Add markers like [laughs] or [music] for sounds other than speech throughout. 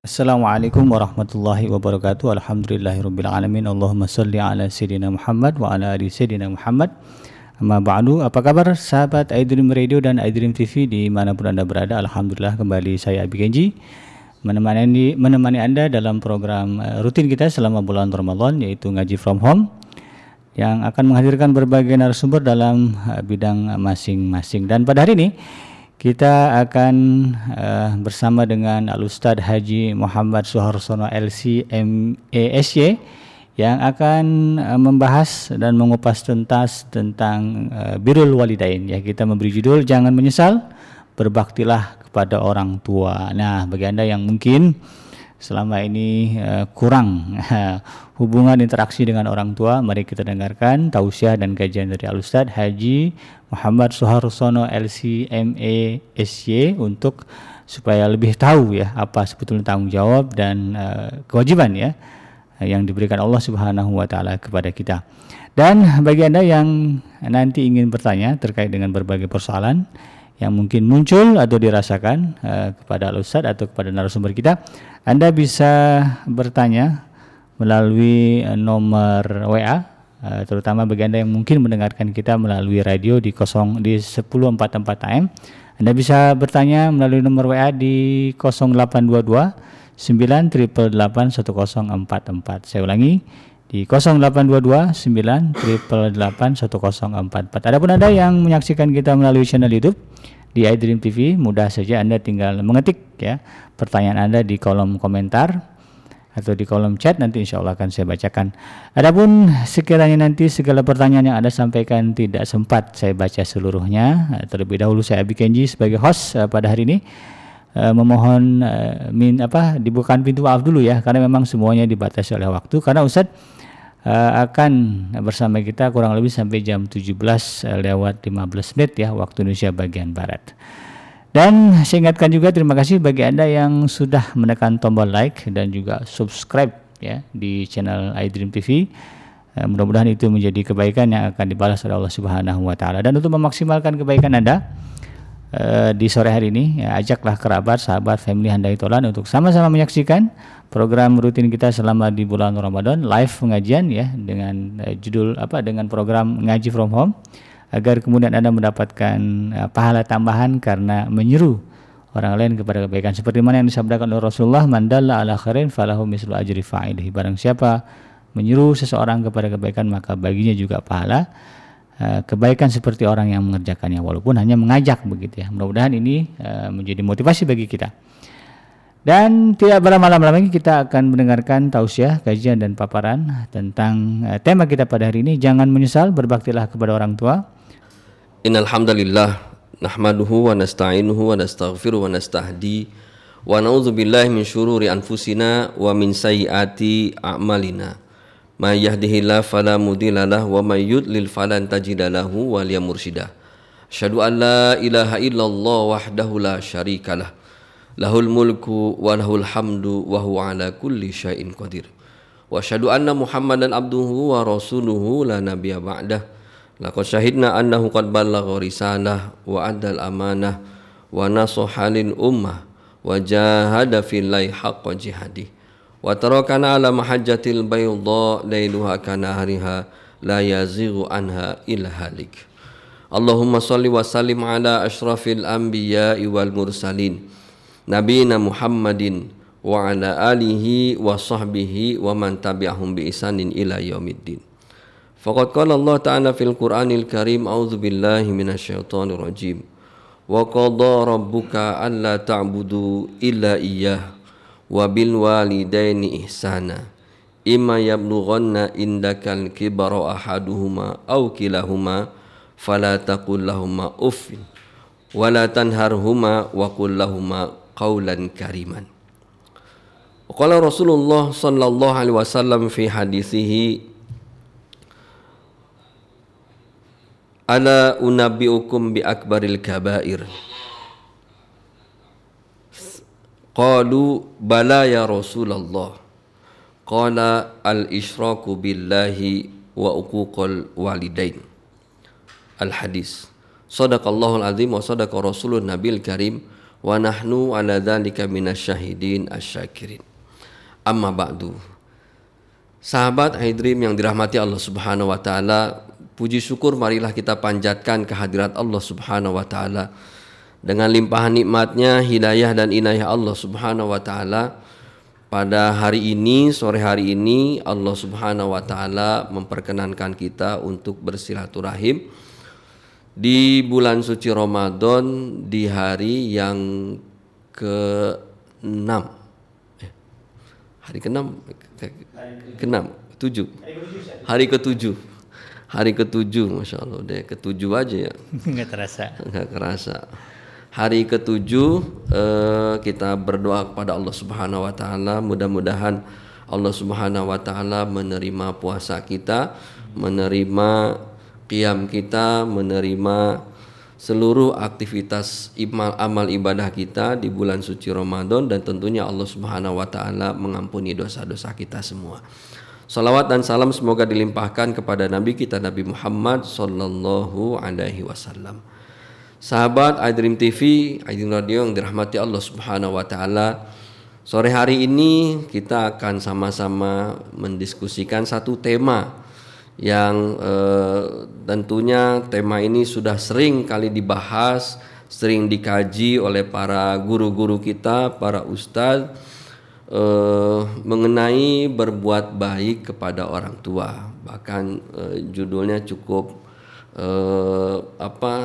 Assalamualaikum warahmatullahi wabarakatuh. Alhamdulillahirabbil Allahumma salli ala sayyidina Muhammad wa ala ali sayyidina Muhammad. Amma ba'du. Apa kabar sahabat iDream Radio dan iDream TV di mana pun Anda berada? Alhamdulillah kembali saya Abi Genji menemani menemani Anda dalam program eh, rutin kita selama bulan Ramadan yaitu ngaji from home yang akan menghadirkan berbagai narasumber dalam eh, bidang masing-masing. Dan pada hari ini kita akan uh, bersama dengan Al Ustad Haji Muhammad Suharsono LC MESY yang akan uh, membahas dan mengupas tuntas tentang uh, birrul walidain ya kita memberi judul jangan menyesal berbaktilah kepada orang tua. Nah, bagi Anda yang mungkin selama ini uh, kurang uh, [laughs] hubungan interaksi dengan orang tua, mari kita dengarkan tausiah dan kajian dari Al Ustaz Haji Muhammad Suharsono LCMA SY untuk supaya lebih tahu ya apa sebetulnya tanggung jawab dan uh, kewajiban ya yang diberikan Allah Subhanahu wa taala kepada kita. Dan bagi Anda yang nanti ingin bertanya terkait dengan berbagai persoalan yang mungkin muncul atau dirasakan uh, kepada Al Ustaz atau kepada narasumber kita, Anda bisa bertanya melalui uh, nomor WA uh, eh, terutama bagi Anda yang mungkin mendengarkan kita melalui radio di 0 di 1044 AM. Anda bisa bertanya melalui nomor WA di 0822 9881044. Saya ulangi di 0822 9881044. Adapun Anda yang menyaksikan kita melalui channel YouTube di iDream TV, mudah saja Anda tinggal mengetik ya pertanyaan Anda di kolom komentar atau di kolom chat nanti insya Allah akan saya bacakan. Adapun sekiranya nanti segala pertanyaan yang Anda sampaikan tidak sempat saya baca seluruhnya, terlebih dahulu saya Abi Kenji sebagai host uh, pada hari ini uh, memohon uh, min apa dibukakan pintu maaf dulu ya karena memang semuanya dibatasi oleh waktu karena Ustadz uh, akan bersama kita kurang lebih sampai jam 17 uh, lewat 15 menit ya waktu Indonesia bagian barat. Dan saya ingatkan juga terima kasih bagi Anda yang sudah menekan tombol like dan juga subscribe ya di channel iDream TV. Uh, mudah-mudahan itu menjadi kebaikan yang akan dibalas oleh Allah Subhanahu wa taala. Dan untuk memaksimalkan kebaikan Anda uh, di sore hari ini ya, ajaklah kerabat, sahabat, family Handai Tolan untuk sama-sama menyaksikan program rutin kita selama di bulan Ramadan live pengajian ya dengan uh, judul apa dengan program ngaji from home agar kemudian Anda mendapatkan uh, pahala tambahan karena menyeru orang lain kepada kebaikan. Seperti mana yang disabdakan oleh Rasulullah mandalla ala khairin falahu mislu ajri fa'ilihi. Barang siapa menyeru seseorang kepada kebaikan maka baginya juga pahala kebaikan seperti orang yang mengerjakannya walaupun hanya mengajak begitu ya mudah-mudahan ini uh, menjadi motivasi bagi kita dan tidak berlama-lama lagi kita akan mendengarkan tausiah, kajian dan paparan tentang uh, tema kita pada hari ini jangan menyesal berbaktilah kepada orang tua. Innal hamdalillah nahmaduhu wa nasta'inuhu wa nastaghfiruh wa nastahdi wa na'udzubillahi min syururi anfusina wa min sayyiati a'malina. May yahdihillahu fala mudhillalah wa may yudlil falan tajida lahu waliya mursyida. Asyhadu an la ilaha illallah wahdahu la syarikalah lahul mulku wa lahul hamdu wa huwa ala kulli syai'in qadir. Wa asyhadu anna muhammadan abduhu wa rasuluhu la nabiyya ba'dah. Laqad syahidna annahu qad ballagha risalah wa addal amanah wa nasaha lil ummah wa jahada fillahi haqqa jihadi wa tarakana ala mahajjatil bayda lailuha kana hariha la yazighu anha illa halik Allahumma salli wa sallim ala asyrafil anbiya'i wal mursalin nabiyina Muhammadin wa ala alihi wa sahbihi wa man tabi'ahum bi isanin ila yaumiddin. Faqad qala Allah Ta'ala fil Qur'anil Karim a'udzu billahi minasyaitonir rajim. Wa bil walidaini ihsana. Imma yablughanna indakal kibara ahaduhuma aw kilahuma fala taqul lahumā uffin wa tanharhuma wa qul lahumā qaulan kariman. Qala Rasulullah sallallahu alaihi wasallam fi hadisihi Ala unabbiukum bi akbaril kabair. Qalu bala ya Rasulullah. Qala al isyraku billahi wa uquqal walidain. Al hadis. Sadaqallahul azim wa sadaqa rasulun nabil karim wa nahnu ala dzalika minasyahidin asyakirin. Amma ba'du. Sahabat Haidrim yang dirahmati Allah Subhanahu wa taala, puji syukur marilah kita panjatkan kehadirat Allah Subhanahu wa taala dengan limpahan nikmatnya, hidayah dan inayah Allah Subhanahu wa taala. Pada hari ini, sore hari ini Allah Subhanahu wa taala memperkenankan kita untuk bersilaturahim di bulan suci Ramadan di hari yang ke-6 eh, hari ke-6 ke-6 7 hari ke-7 hari ke-7 Masya Allah. Deh ke-7 aja ya. [laughs] Nggak terasa. Nggak kerasa hari ke-7 eh, kita berdoa kepada Allah Subhanahu wa taala mudah-mudahan Allah Subhanahu wa taala menerima puasa kita menerima qiyam kita menerima seluruh aktivitas imal amal ibadah kita di bulan suci Ramadan dan tentunya Allah Subhanahu wa taala mengampuni dosa-dosa kita semua. Salawat dan salam semoga dilimpahkan kepada Nabi kita Nabi Muhammad sallallahu alaihi wasallam. Sahabat iDream TV, iDream Radio yang dirahmati Allah Subhanahu wa taala. Sore hari ini kita akan sama-sama mendiskusikan satu tema yang eh, tentunya tema ini sudah sering kali dibahas, sering dikaji oleh para guru-guru kita, para ustadz eh, mengenai berbuat baik kepada orang tua. Bahkan eh, judulnya cukup eh, apa?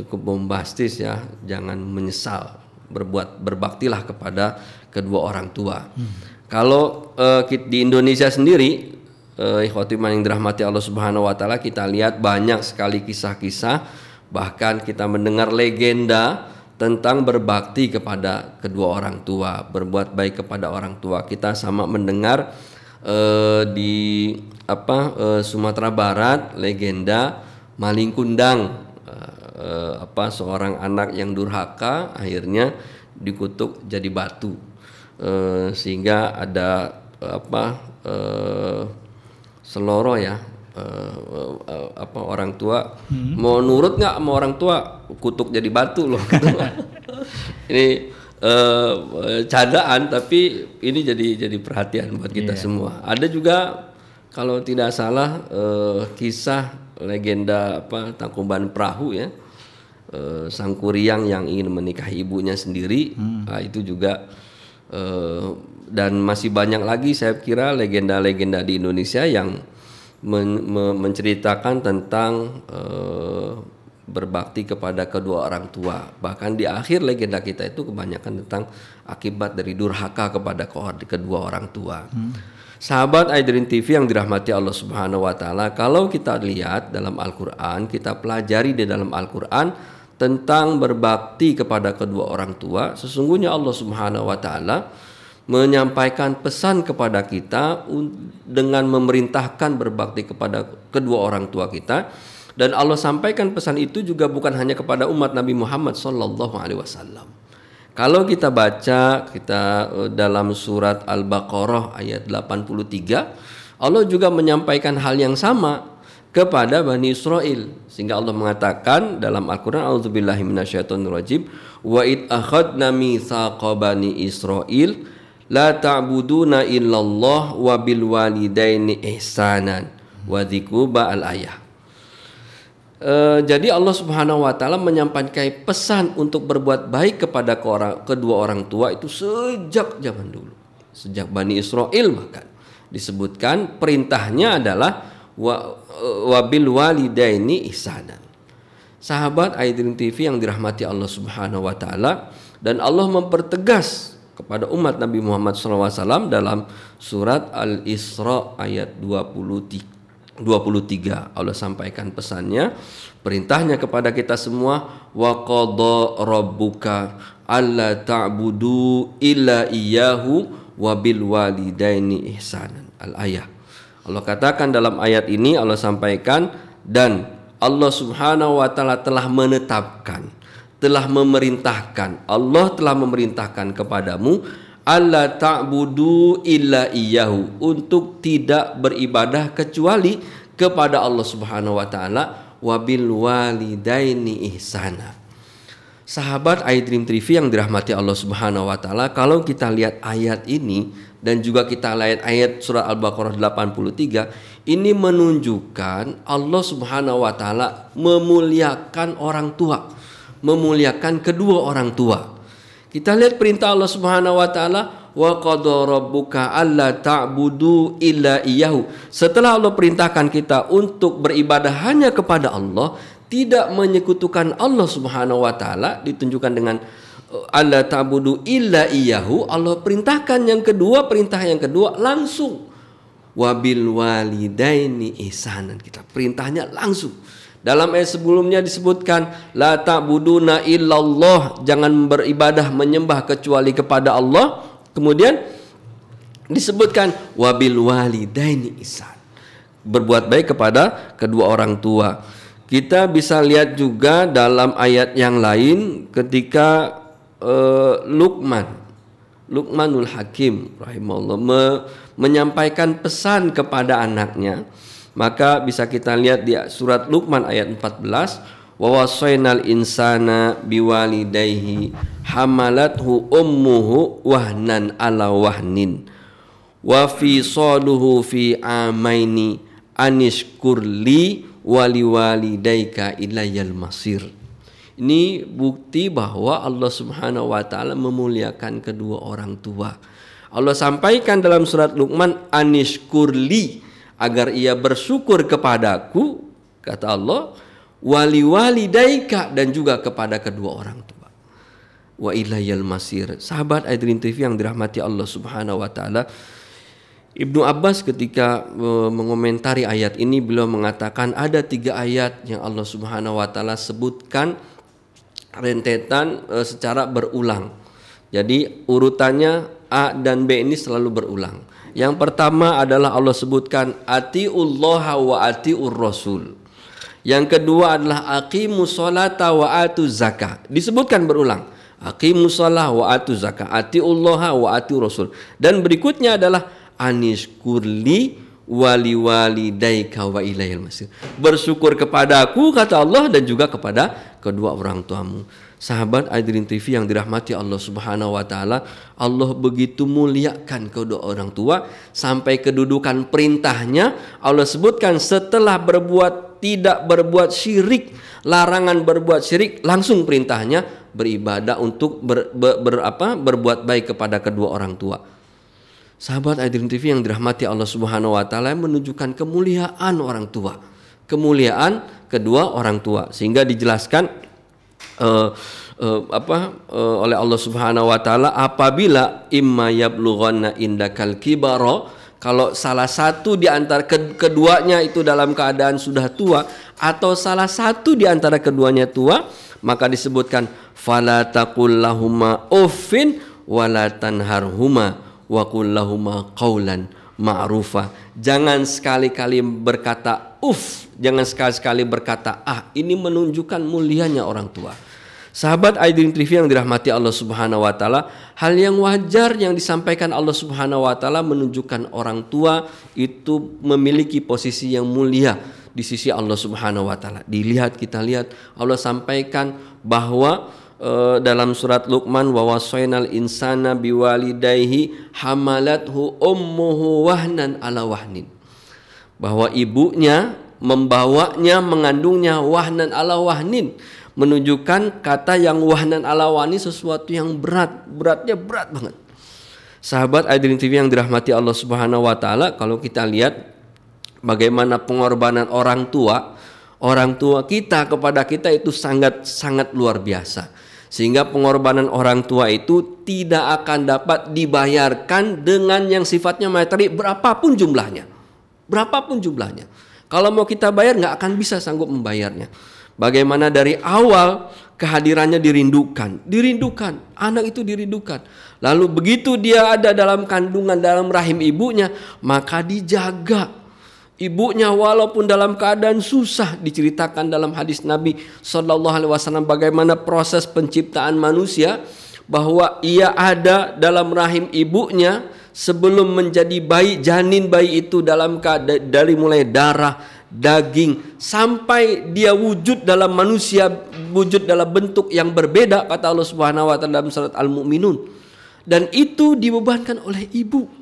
Cukup bombastis ya, jangan menyesal berbuat berbaktilah kepada kedua orang tua. Hmm. Kalau eh, di Indonesia sendiri uh, yang dirahmati Allah Subhanahu wa taala kita lihat banyak sekali kisah-kisah bahkan kita mendengar legenda tentang berbakti kepada kedua orang tua, berbuat baik kepada orang tua. Kita sama mendengar uh, di apa uh, Sumatera Barat legenda maling kundang uh, apa seorang anak yang durhaka akhirnya dikutuk jadi batu. Uh, sehingga ada apa uh, seloro ya uh, uh, apa orang tua. Hmm. mau nurut nggak sama orang tua? Kutuk jadi batu loh. [laughs] Ini uh, candaan tapi ini jadi jadi perhatian buat kita yeah. semua. Ada juga kalau tidak salah uh, kisah legenda apa tangkuban perahu ya uh, sang kuriang yang ingin menikahi ibunya sendiri hmm. nah, itu juga uh, dan masih banyak lagi saya kira legenda-legenda di Indonesia yang men, me, menceritakan tentang uh, berbakti kepada kedua orang tua. Bahkan di akhir legenda kita itu kebanyakan tentang akibat dari durhaka kepada kedua orang tua. Hmm. Sahabat Aidrin TV yang dirahmati Allah Subhanahu wa taala, kalau kita lihat dalam Al-Qur'an, kita pelajari di dalam Al-Qur'an tentang berbakti kepada kedua orang tua, sesungguhnya Allah Subhanahu wa taala menyampaikan pesan kepada kita dengan memerintahkan berbakti kepada kedua orang tua kita dan Allah sampaikan pesan itu juga bukan hanya kepada umat Nabi Muhammad sallallahu alaihi wasallam. Kalau kita baca kita eh, dalam surat Al-Baqarah ayat 83 Allah juga menyampaikan hal yang sama kepada Bani Israel sehingga Allah mengatakan dalam Al-Qur'an auzubillahi minasyaitonirrajim wa id akhadna mitsaqa bani Israil la ta'buduna illallah wa bil walidaini ihsanan wa dzikuba al ayah. E, jadi Allah Subhanahu wa taala menyampaikan pesan untuk berbuat baik kepada kedua orang tua itu sejak zaman dulu. Sejak Bani Israel bahkan disebutkan perintahnya adalah wa, wa bil walidaini ihsanan. Sahabat Aidin TV yang dirahmati Allah Subhanahu wa taala dan Allah mempertegas kepada umat Nabi Muhammad SAW dalam surat Al-Isra ayat 23. 23 Allah sampaikan pesannya perintahnya kepada kita semua wa qadha rabbuka alla ta'budu illa iyyahu wa bil walidaini ihsanan al ayah Allah katakan dalam ayat ini Allah sampaikan dan Allah Subhanahu wa taala telah menetapkan telah memerintahkan Allah telah memerintahkan kepadamu Allah ta'budu illa iyyahu untuk tidak beribadah kecuali kepada Allah Subhanahu wa taala wabil walidaini ihsana. Sahabat iDream TV yang dirahmati Allah Subhanahu wa taala, kalau kita lihat ayat ini dan juga kita lihat ayat surah Al-Baqarah 83, ini menunjukkan Allah Subhanahu wa taala memuliakan orang tua, memuliakan kedua orang tua. Kita lihat perintah Allah Subhanahu wa taala wa qadara rabbuka alla ta'budu illa iyyahu. Setelah Allah perintahkan kita untuk beribadah hanya kepada Allah, tidak menyekutukan Allah Subhanahu wa taala ditunjukkan dengan uh, alla ta'budu illa iyyahu. Allah perintahkan yang kedua perintah yang kedua langsung. Wabil walidaini ihsanan. Kita perintahnya langsung. Dalam ayat sebelumnya disebutkan la ta'buduna illallah. Jangan beribadah menyembah kecuali kepada Allah. Kemudian disebutkan wabil walidaini ihsan. Berbuat baik kepada kedua orang tua. Kita bisa lihat juga dalam ayat yang lain ketika uh, Luqman Luqmanul Hakim rahimahullah me, menyampaikan pesan kepada anaknya maka bisa kita lihat di surat Luqman ayat 14 wa wasainal insana biwalidayhi hamalathu ummuhu wahnan ala wahnin wa fi saluhu fi amaini anishkurli wali walidaika ilayal masir. Ini bukti bahwa Allah Subhanahu wa taala memuliakan kedua orang tua. Allah sampaikan dalam surat Luqman anishkurli agar ia bersyukur kepadaku kata Allah wali walidaika dan juga kepada kedua orang tua. Wa ilayal masir. Sahabat Aidrin TV yang dirahmati Allah Subhanahu wa taala, Ibnu Abbas ketika e, mengomentari ayat ini beliau mengatakan ada tiga ayat yang Allah Subhanahu wa taala sebutkan rentetan e, secara berulang. Jadi urutannya A dan B ini selalu berulang. Yang pertama adalah Allah sebutkan atiullah wa atiur rasul. Yang kedua adalah aqimus sholata wa atu zakah. Disebutkan berulang. Aqimus sholah wa atu zakah. Atiullah wa atiur rasul. Dan berikutnya adalah anishkurli wali wali daika wa ilayil masir. Bersyukur kepadaku kata Allah dan juga kepada kedua orang tuamu. Sahabat Adrin TV yang dirahmati Allah Subhanahu wa taala, Allah begitu muliakan kedua orang tua sampai kedudukan perintahnya Allah sebutkan setelah berbuat tidak berbuat syirik, larangan berbuat syirik langsung perintahnya beribadah untuk ber, ber, ber, apa, berbuat baik kepada kedua orang tua. Sahabat Aidin TV yang dirahmati Allah Subhanahu wa taala menunjukkan kemuliaan orang tua. Kemuliaan kedua orang tua sehingga dijelaskan uh, uh, apa uh, oleh Allah Subhanahu wa taala apabila imma yablughanna indakal kibara kalau salah satu di antara keduanya itu dalam keadaan sudah tua atau salah satu di antara keduanya tua maka disebutkan fala uffin wa kullahuma qaulan ma'rufa. Jangan sekali-kali berkata uf, jangan sekali-kali berkata ah. Ini menunjukkan mulianya orang tua. Sahabat Aidin TV yang dirahmati Allah Subhanahu wa taala, hal yang wajar yang disampaikan Allah Subhanahu wa taala menunjukkan orang tua itu memiliki posisi yang mulia di sisi Allah Subhanahu wa taala. Dilihat kita lihat Allah sampaikan bahwa uh, dalam surat Luqman wa insana biwalidayhi hamalathu ummuhu wahnan ala wahnin. Bahwa ibunya membawanya mengandungnya wahnan ala wahnin menunjukkan kata yang wahnan ala wahni sesuatu yang berat beratnya berat banget. Sahabat Adrin TV yang dirahmati Allah Subhanahu wa taala kalau kita lihat bagaimana pengorbanan orang tua orang tua kita kepada kita itu sangat sangat luar biasa sehingga pengorbanan orang tua itu tidak akan dapat dibayarkan dengan yang sifatnya materi berapapun jumlahnya. Berapapun jumlahnya. Kalau mau kita bayar nggak akan bisa sanggup membayarnya. Bagaimana dari awal kehadirannya dirindukan, dirindukan, anak itu dirindukan. Lalu begitu dia ada dalam kandungan dalam rahim ibunya, maka dijaga, ibunya walaupun dalam keadaan susah diceritakan dalam hadis Nabi Shallallahu Alaihi Wasallam bagaimana proses penciptaan manusia bahwa ia ada dalam rahim ibunya sebelum menjadi bayi janin bayi itu dalam keadaan dari mulai darah daging sampai dia wujud dalam manusia wujud dalam bentuk yang berbeda kata Allah Subhanahu wa taala dalam surat Al-Mu'minun. Dan itu dibebankan oleh ibu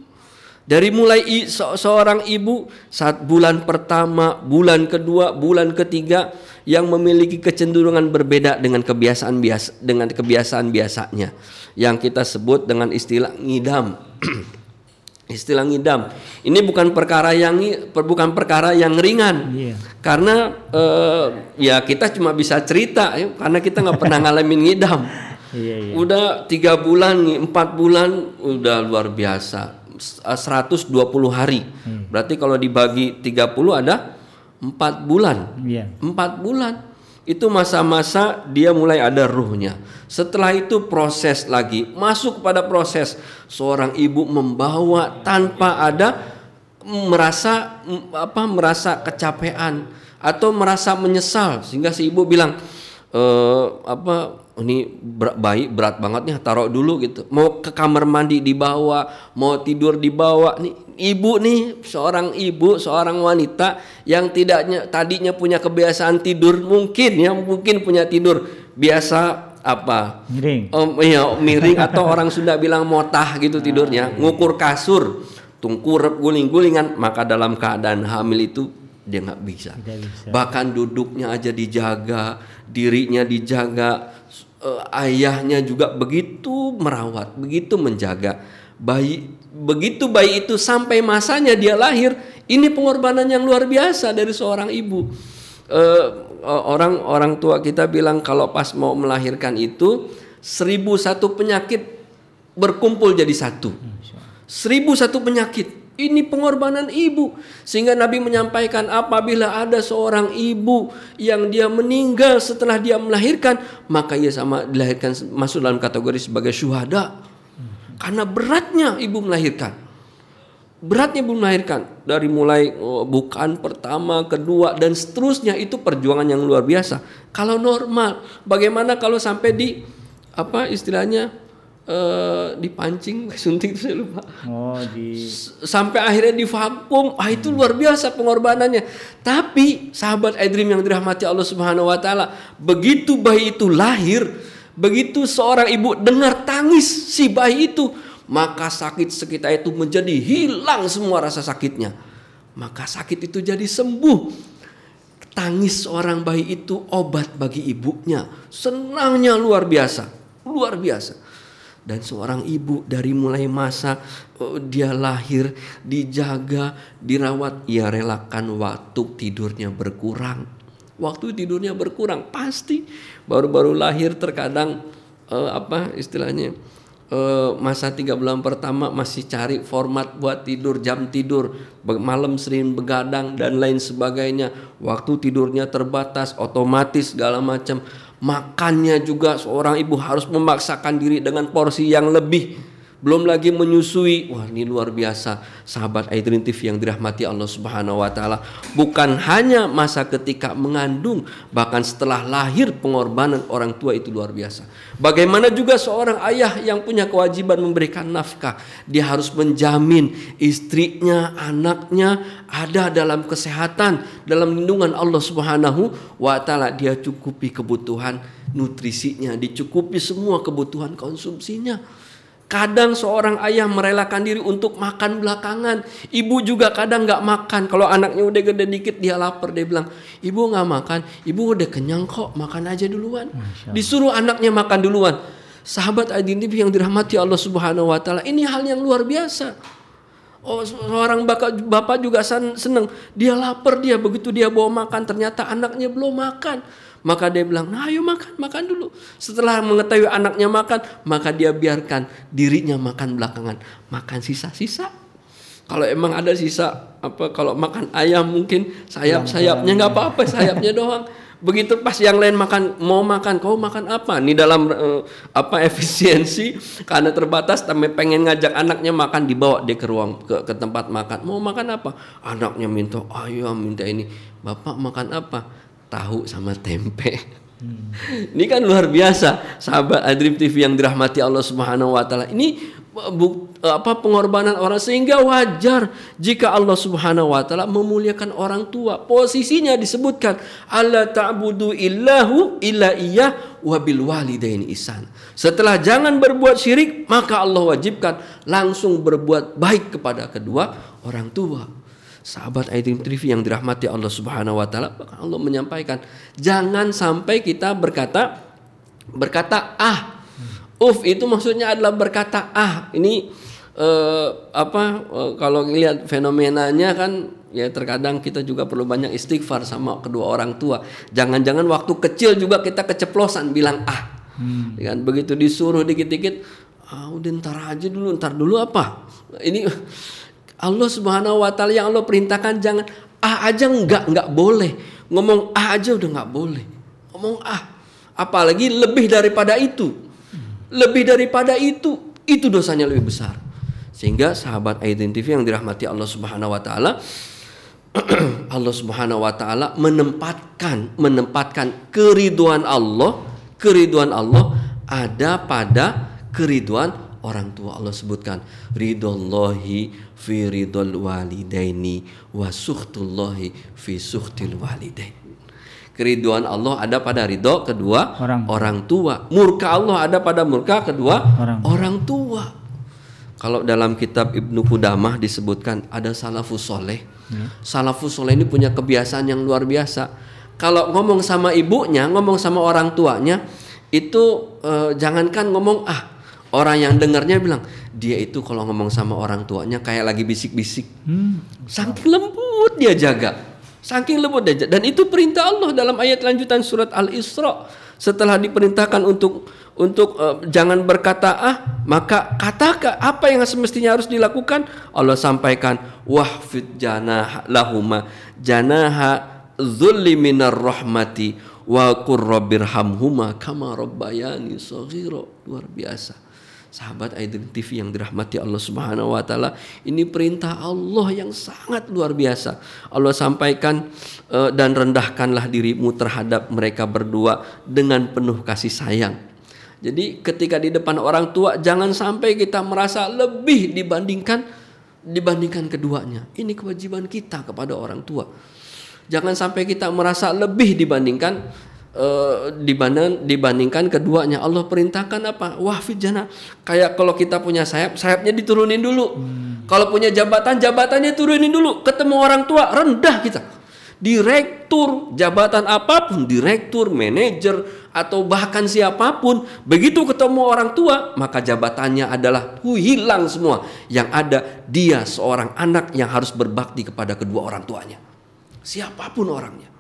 dari mulai se seorang ibu saat bulan pertama, bulan kedua, bulan ketiga yang memiliki kecenderungan berbeda dengan kebiasaan biasa dengan kebiasaan biasanya yang kita sebut dengan istilah ngidam. [clears throat] istilah ngidam. Ini bukan perkara yang bukan perkara yang ringan. Yeah. Karena uh, ya kita cuma bisa cerita ya, karena kita nggak pernah ngalamin ngidam. Yeah, yeah. Udah tiga bulan, empat bulan, udah luar biasa 120 hari. Hmm. Berarti kalau dibagi 30 ada 4 bulan. Yeah. 4 bulan. Itu masa-masa dia mulai ada ruhnya. Setelah itu proses lagi, masuk pada proses seorang ibu membawa tanpa ada merasa apa merasa kecapean atau merasa menyesal sehingga si ibu bilang e, apa ini berat, bayi berat banget nih taruh dulu gitu. Mau ke kamar mandi dibawa mau tidur dibawa. Nih ibu nih seorang ibu seorang wanita yang tidaknya tadinya punya kebiasaan tidur mungkin ya mungkin punya tidur. Biasa apa? Miring. Um, iya miring [laughs] atau orang Sunda bilang motah gitu tidurnya. ah, iya. ngukur kasur tungkur guling-gulingan maka dalam keadaan hamil itu dia nggak bisa. bisa. Bahkan duduknya aja dijaga dirinya dijaga uh, ayahnya juga begitu merawat, begitu menjaga bayi. Begitu bayi itu sampai masanya dia lahir, ini pengorbanan yang luar biasa dari seorang ibu. Uh, orang orang tua kita bilang kalau pas mau melahirkan itu seribu satu penyakit berkumpul jadi satu. Seribu satu penyakit ini pengorbanan ibu. Sehingga Nabi menyampaikan apabila ada seorang ibu yang dia meninggal setelah dia melahirkan, maka ia sama dilahirkan masuk dalam kategori sebagai syuhada. Karena beratnya ibu melahirkan. Beratnya ibu melahirkan dari mulai oh, bukan pertama, kedua dan seterusnya itu perjuangan yang luar biasa. Kalau normal, bagaimana kalau sampai di apa istilahnya uh, dipancing suntik itu saya lupa. Oh, di sampai akhirnya divakum. Ah itu luar biasa pengorbanannya. Tapi sahabat Edrim yang dirahmati Allah Subhanahu wa taala, begitu bayi itu lahir, begitu seorang ibu dengar tangis si bayi itu, maka sakit sekitar itu menjadi hilang semua rasa sakitnya. Maka sakit itu jadi sembuh. Tangis seorang bayi itu obat bagi ibunya. Senangnya luar biasa, luar biasa dan seorang ibu dari mulai masa oh, dia lahir dijaga dirawat ia relakan waktu tidurnya berkurang. Waktu tidurnya berkurang pasti baru-baru lahir terkadang uh, apa istilahnya uh, masa tiga bulan pertama masih cari format buat tidur jam tidur malam sering begadang dan lain sebagainya. Waktu tidurnya terbatas otomatis segala macam Makannya juga seorang ibu harus memaksakan diri dengan porsi yang lebih belum lagi menyusui. Wah, ini luar biasa. Sahabat TV yang dirahmati Allah Subhanahu wa taala. Bukan hanya masa ketika mengandung, bahkan setelah lahir pengorbanan orang tua itu luar biasa. Bagaimana juga seorang ayah yang punya kewajiban memberikan nafkah, dia harus menjamin istrinya, anaknya ada dalam kesehatan, dalam lindungan Allah Subhanahu wa taala. Dia cukupi kebutuhan nutrisinya, dicukupi semua kebutuhan konsumsinya. Kadang seorang ayah merelakan diri untuk makan belakangan. Ibu juga kadang nggak makan. Kalau anaknya udah gede dikit dia lapar dia bilang, ibu nggak makan, ibu udah kenyang kok, makan aja duluan. Disuruh anaknya makan duluan. Sahabat identif yang dirahmati Allah Subhanahu Wa Taala ini hal yang luar biasa. Oh, seorang bapak, bapak juga seneng. Dia lapar dia begitu dia bawa makan ternyata anaknya belum makan maka dia bilang, nah ayo makan, makan dulu. Setelah mengetahui anaknya makan, maka dia biarkan dirinya makan belakangan. Makan sisa-sisa. Kalau emang ada sisa, apa kalau makan ayam mungkin sayap-sayapnya nggak apa-apa, sayapnya doang. Begitu pas yang lain makan mau makan, kau makan apa? Ini dalam uh, apa efisiensi karena terbatas tapi pengen ngajak anaknya makan dibawa dia ke ruang ke, ke tempat makan. Mau makan apa? Anaknya minta ayam, minta ini. Bapak makan apa? Tahu sama tempe. Hmm. Ini kan luar biasa, sahabat Adrib TV yang dirahmati Allah Subhanahu wa taala. Ini apa pengorbanan orang sehingga wajar jika Allah Subhanahu wa taala memuliakan orang tua. Posisinya disebutkan alla ta'budu illahu illa iyyah wa bil walidaini ihsan. Setelah jangan berbuat syirik, maka Allah wajibkan langsung berbuat baik kepada kedua orang tua. Sahabat Aidin TV yang dirahmati Allah Subhanahu wa taala, Allah menyampaikan, jangan sampai kita berkata berkata ah Uf itu maksudnya adalah berkata ah ini uh, apa uh, kalau lihat fenomenanya kan ya terkadang kita juga perlu banyak istighfar sama kedua orang tua. Jangan-jangan waktu kecil juga kita keceplosan bilang ah. Hmm. Kan begitu disuruh dikit-dikit ah udah ntar aja dulu, ntar dulu apa? Ini Allah Subhanahu wa taala yang Allah perintahkan jangan ah aja enggak enggak boleh. Ngomong ah aja udah enggak boleh. Ngomong ah apalagi lebih daripada itu lebih daripada itu, itu dosanya lebih besar. Sehingga sahabat TV yang dirahmati Allah Subhanahu wa taala [clears throat] Allah Subhanahu wa taala menempatkan menempatkan keriduan Allah, keriduan Allah ada pada keriduan orang tua Allah sebutkan ridallahi fi ridul walidaini wa suhtullahi fi suhtil walidain Keriduan Allah ada pada ridho kedua orang, orang tua. Murka Allah ada pada murka kedua orang, orang tua. Kalau dalam kitab Ibnu Qudamah disebutkan ada salafus soleh. Ya. Salafus soleh ini punya kebiasaan yang luar biasa. Kalau ngomong sama ibunya, ngomong sama orang tuanya, itu eh, jangankan ngomong ah orang yang dengarnya bilang dia itu kalau ngomong sama orang tuanya kayak lagi bisik-bisik. Hmm. Saking lembut dia jaga. Saking lembut dan itu perintah Allah dalam ayat lanjutan surat Al-Isra. Setelah diperintahkan untuk untuk uh, jangan berkata ah, maka katakan apa yang semestinya harus dilakukan. Allah sampaikan wahfid janah lahuma janaha dzulli minar rahmati wa qur rabbirhamhuma kama rabbayani saghira. Luar biasa sahabat TV yang dirahmati Allah Subhanahu wa taala, ini perintah Allah yang sangat luar biasa. Allah sampaikan uh, dan rendahkanlah dirimu terhadap mereka berdua dengan penuh kasih sayang. Jadi ketika di depan orang tua jangan sampai kita merasa lebih dibandingkan dibandingkan keduanya. Ini kewajiban kita kepada orang tua. Jangan sampai kita merasa lebih dibandingkan uh, dibanding, dibandingkan keduanya. Allah perintahkan apa? Wah fijana kayak kalau kita punya sayap sayapnya diturunin dulu. Hmm. kalau punya jabatan jabatannya turunin dulu. Ketemu orang tua rendah kita. Direktur jabatan apa pun direktur manajer atau bahkan siapa pun begitu ketemu orang tua maka jabatannya adalah hilang semua. Yang ada dia seorang anak yang harus berbakti kepada kedua orang tuanya. Siapa pun orangnya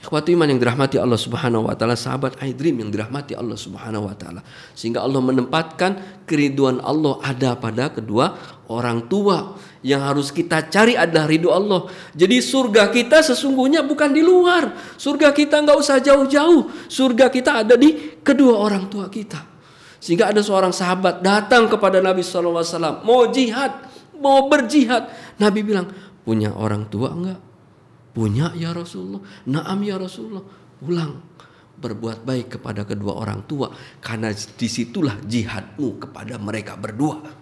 Ikhwati iman yang dirahmati Allah Subhanahu wa taala, sahabat iDream yang dirahmati Allah Subhanahu wa taala. Sehingga Allah menempatkan keriduan Allah ada pada kedua orang tua. Yang harus kita cari adalah ridho Allah. Jadi surga kita sesungguhnya bukan di luar. Surga kita nggak usah jauh-jauh. Surga kita ada di kedua orang tua kita. Sehingga ada seorang sahabat datang kepada Nabi SAW. Mau jihad, mau berjihad. Nabi bilang, punya orang tua enggak? Punya ya Rasulullah. Naam ya Rasulullah. Ulang. Berbuat baik kepada kedua orang tua. Karena di situlah jihadmu kepada mereka berdua.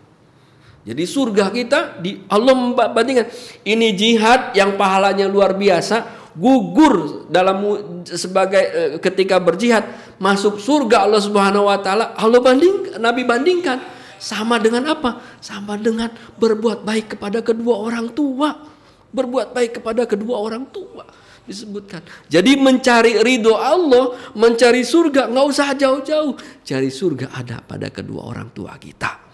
Jadi surga kita di Allah membandingkan ini jihad yang pahalanya luar biasa gugur dalam sebagai eh, ketika berjihad masuk surga Allah Subhanahu wa taala Allah banding Nabi bandingkan sama dengan apa? Sama dengan berbuat baik kepada kedua orang tua berbuat baik kepada kedua orang tua disebutkan. Jadi mencari ridho Allah, mencari surga nggak usah jauh-jauh, cari surga ada pada kedua orang tua kita.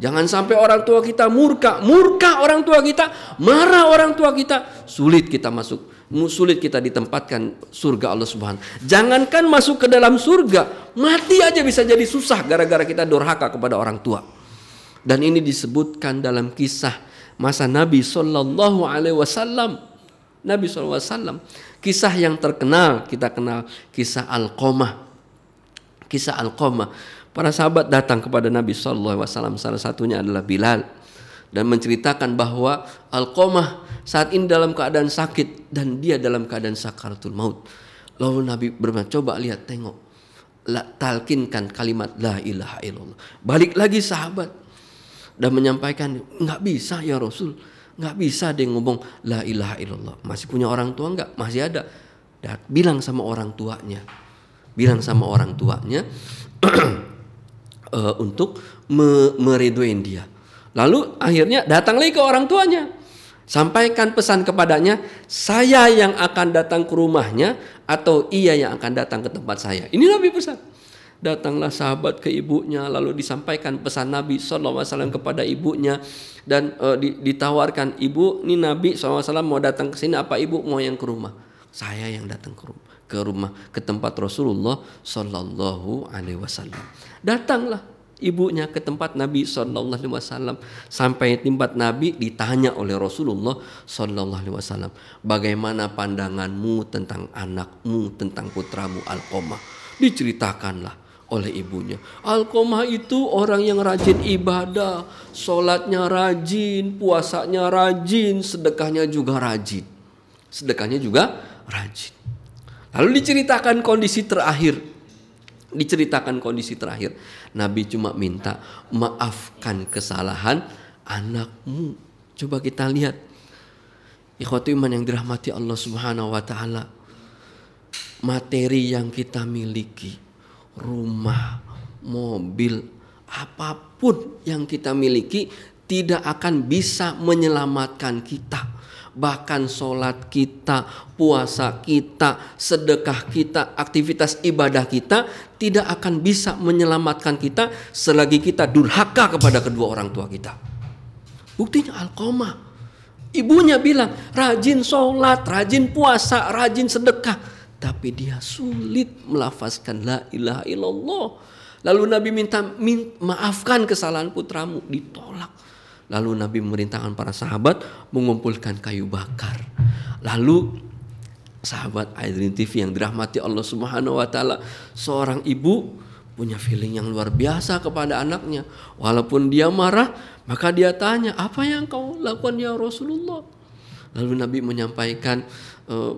Jangan sampai orang tua kita murka, murka orang tua kita, marah orang tua kita, sulit kita masuk, sulit kita ditempatkan surga Allah Subhanahu. Jangankan masuk ke dalam surga, mati aja bisa jadi susah gara-gara kita durhaka kepada orang tua. Dan ini disebutkan dalam kisah masa Nabi Shallallahu Alaihi Wasallam. Nabi SAW. Kisah yang terkenal kita kenal kisah Al-Qamah. Kisah Al-Qamah. Para sahabat datang kepada Nabi Wasallam. Salah satunya adalah Bilal dan menceritakan bahwa Al-Qamah saat ini dalam keadaan sakit dan dia dalam keadaan sakaratul maut. Lalu Nabi berkata, coba lihat tengok talkinkan kalimat la ilaha illallah. Balik lagi sahabat dan menyampaikan nggak bisa ya Rasul, nggak bisa dia ngomong la ilaha illallah. Masih punya orang tua nggak? Masih ada. Dan bilang sama orang tuanya, bilang sama orang tuanya uh, [clears throat] untuk me meredoin dia. Lalu akhirnya datang lagi ke orang tuanya. Sampaikan pesan kepadanya, saya yang akan datang ke rumahnya atau ia yang akan datang ke tempat saya. Ini Nabi pesan. Datanglah sahabat ke ibunya, lalu disampaikan pesan Nabi SAW kepada ibunya dan e, ditawarkan ibu, ini Nabi SAW mau datang ke sini, apa ibu mau yang ke rumah? Saya yang datang ke rumah, ke rumah ke tempat Rasulullah Sallallahu Alaihi Wasallam. Datanglah ibunya ke tempat Nabi Shallallahu Alaihi Wasallam sampai tempat Nabi ditanya oleh Rasulullah Shallallahu Alaihi Wasallam bagaimana pandanganmu tentang anakmu tentang putramu Alqomah diceritakanlah oleh ibunya. Alqomah itu orang yang rajin ibadah sholatnya rajin puasanya rajin sedekahnya juga rajin. Sedekahnya juga rajin. Lalu diceritakan kondisi terakhir. Diceritakan kondisi terakhir. Nabi cuma minta maafkan kesalahan anakmu. Coba kita lihat. Ikhwati iman yang dirahmati Allah Subhanahu wa taala. Materi yang kita miliki rumah mobil apa pun yang kita miliki tidak akan bisa menyelamatkan kita bahkan sholat kita, puasa kita, sedekah kita, aktivitas ibadah kita tidak akan bisa menyelamatkan kita selagi kita durhaka kepada kedua orang tua kita. Buktinya Alkoma. Ibunya bilang rajin sholat, rajin puasa, rajin sedekah. Tapi dia sulit melafazkan la ilaha illallah. Lalu Nabi minta, maafkan kesalahan putramu. Ditolak. Lalu Nabi memerintahkan para sahabat mengumpulkan kayu bakar. Lalu sahabat Aidrin TV yang dirahmati Allah Subhanahu wa taala, seorang ibu punya feeling yang luar biasa kepada anaknya. Walaupun dia marah, maka dia tanya, "Apa yang kau lakukan ya Rasulullah?" Lalu Nabi menyampaikan uh,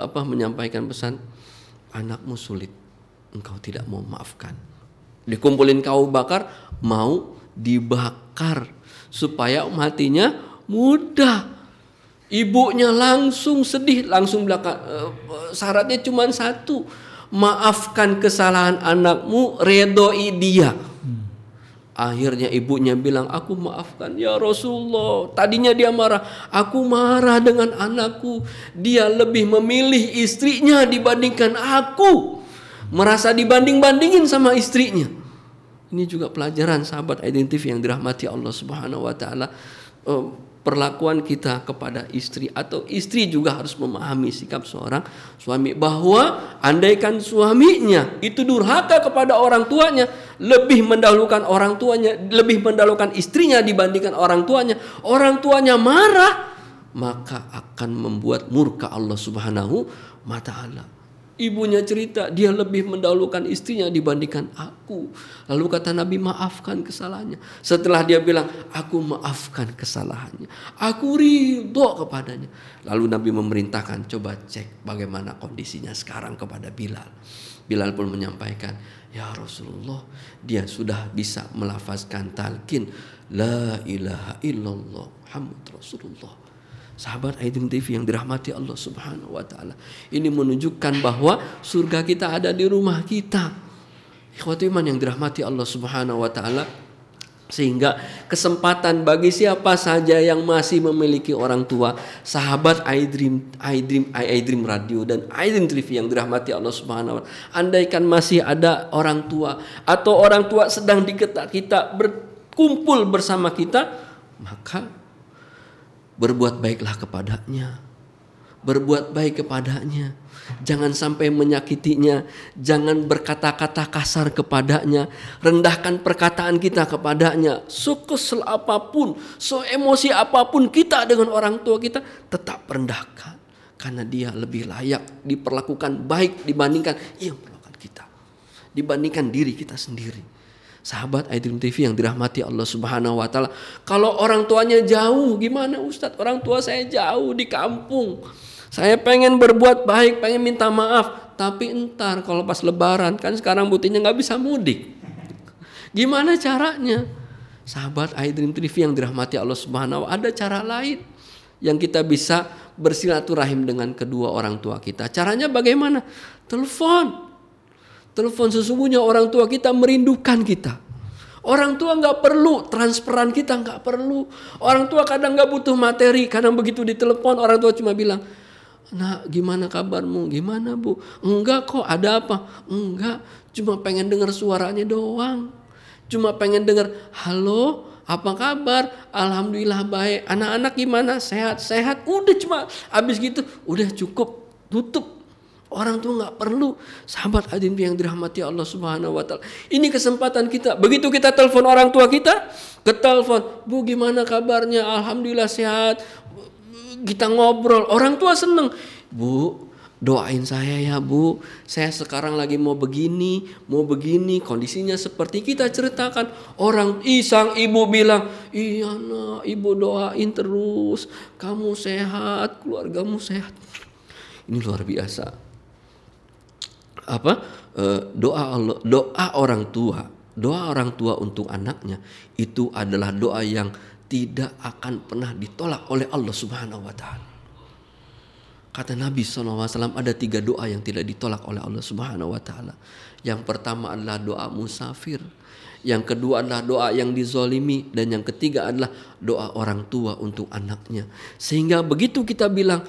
apa menyampaikan pesan, "Anakmu sulit, engkau tidak mau maafkan." Dikumpulin kayu bakar, mau dibakar supaya matinya mudah. Ibunya langsung sedih, langsung belakang. Uh, syaratnya cuma satu, maafkan kesalahan anakmu, redoi dia. Akhirnya ibunya bilang, aku maafkan ya Rasulullah. Tadinya dia marah, aku marah dengan anakku. Dia lebih memilih istrinya dibandingkan aku. Merasa dibanding-bandingin sama istrinya. Ini juga pelajaran sahabat identif yang dirahmati Allah Subhanahu wa taala. Perlakuan kita kepada istri atau istri juga harus memahami sikap seorang suami bahwa andaikan suaminya itu durhaka kepada orang tuanya lebih mendahulukan orang tuanya lebih mendahulukan istrinya dibandingkan orang tuanya orang tuanya marah maka akan membuat murka Allah Subhanahu wa taala Ibunya cerita dia lebih mendahulukan istrinya dibandingkan aku. Lalu kata Nabi maafkan kesalahannya. Setelah dia bilang aku maafkan kesalahannya. Aku ridho kepadanya. Lalu Nabi memerintahkan coba cek bagaimana kondisinya sekarang kepada Bilal. Bilal pun menyampaikan ya Rasulullah dia sudah bisa melafazkan talqin la ilaha illallah Muhammad Rasulullah Sahabat Aidin TV yang dirahmati Allah Subhanahu wa taala. Ini menunjukkan bahwa surga kita ada di rumah kita. Ikhwati iman yang dirahmati Allah Subhanahu wa taala sehingga kesempatan bagi siapa saja yang masih memiliki orang tua sahabat iDream iDream iDream Radio dan iDream TV yang dirahmati Allah Subhanahu wa taala andaikan masih ada orang tua atau orang tua sedang di kita berkumpul bersama kita maka berbuat baiklah kepadanya. Berbuat baik kepadanya. Jangan sampai menyakitinya. Jangan berkata-kata kasar kepadanya. Rendahkan perkataan kita kepadanya. So kesel apa pun, so emosi apa pun kita dengan orang tua kita tetap rendahkan. Karena dia lebih layak diperlakukan baik dibandingkan yang melakukan kita. Dibandingkan diri kita sendiri sahabat Aidrim TV yang dirahmati Allah Subhanahu wa taala. Kalau orang tuanya jauh, gimana Ustadz? Orang tua saya jauh di kampung. Saya pengen berbuat baik, pengen minta maaf, tapi entar kalau pas lebaran kan sekarang buktinya nggak bisa mudik. Gimana caranya? Sahabat iDream TV yang dirahmati Allah Subhanahu wa ada cara lain yang kita bisa bersilaturahim dengan kedua orang tua kita. Caranya bagaimana? Telepon. Telepon sesungguhnya orang tua kita merindukan kita. Orang tua nggak perlu transferan kita nggak perlu. Orang tua kadang nggak butuh materi, kadang begitu ditelepon orang tua cuma bilang, Nah, gimana kabarmu? Gimana bu? Enggak kok, ada apa? Enggak, cuma pengen dengar suaranya doang. Cuma pengen dengar, halo, apa kabar? Alhamdulillah baik. Anak-anak gimana? Sehat-sehat. Udah cuma habis gitu, udah cukup. Tutup. Orang tuh nggak perlu sahabat adim yang dirahmati Allah Subhanahu wa taala. Ini kesempatan kita. Begitu kita telepon orang tua kita, ke telepon, "Bu, gimana kabarnya? Alhamdulillah sehat." Kita ngobrol, orang tua seneng. Bu, doain saya ya bu saya sekarang lagi mau begini mau begini kondisinya seperti kita ceritakan orang isang ibu bilang iya nak ibu doain terus kamu sehat keluargamu sehat ini luar biasa apa eh, doa Allah doa orang tua doa orang tua untuk anaknya itu adalah doa yang tidak akan pernah ditolak oleh Allah Subhanahu wa taala Kata Nabi SAW ada tiga doa yang tidak ditolak oleh Allah Subhanahu Wa Taala. Yang pertama adalah doa musafir. Yang kedua adalah doa yang dizolimi. Dan yang ketiga adalah doa orang tua untuk anaknya. Sehingga begitu kita bilang,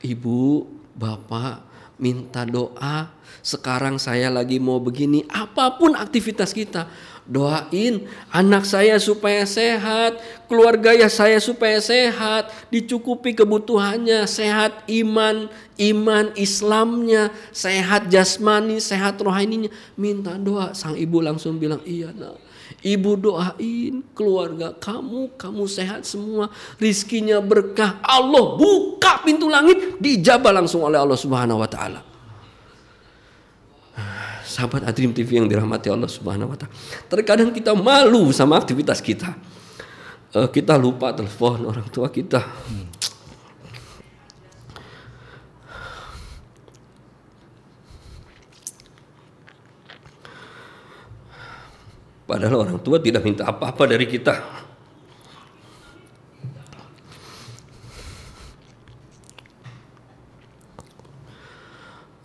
ibu, bapak, minta doa. Sekarang saya lagi mau begini. Apa pun aktivitas kita Doain anak saya supaya sehat, keluarga ya saya supaya sehat, dicukupi kebutuhannya, sehat iman, iman Islamnya, sehat jasmani, sehat rohaninya. Minta doa, sang ibu langsung bilang, "Iya, nak." Ibu doain keluarga kamu, kamu sehat semua, rizkinya berkah. Allah buka pintu langit, dijabah langsung oleh Allah Subhanahu wa taala sahabat Adrim TV yang dirahmati Allah Subhanahu wa taala. Terkadang kita malu sama aktivitas kita. Uh, kita lupa telepon orang tua kita. Padahal orang tua tidak minta apa-apa dari kita.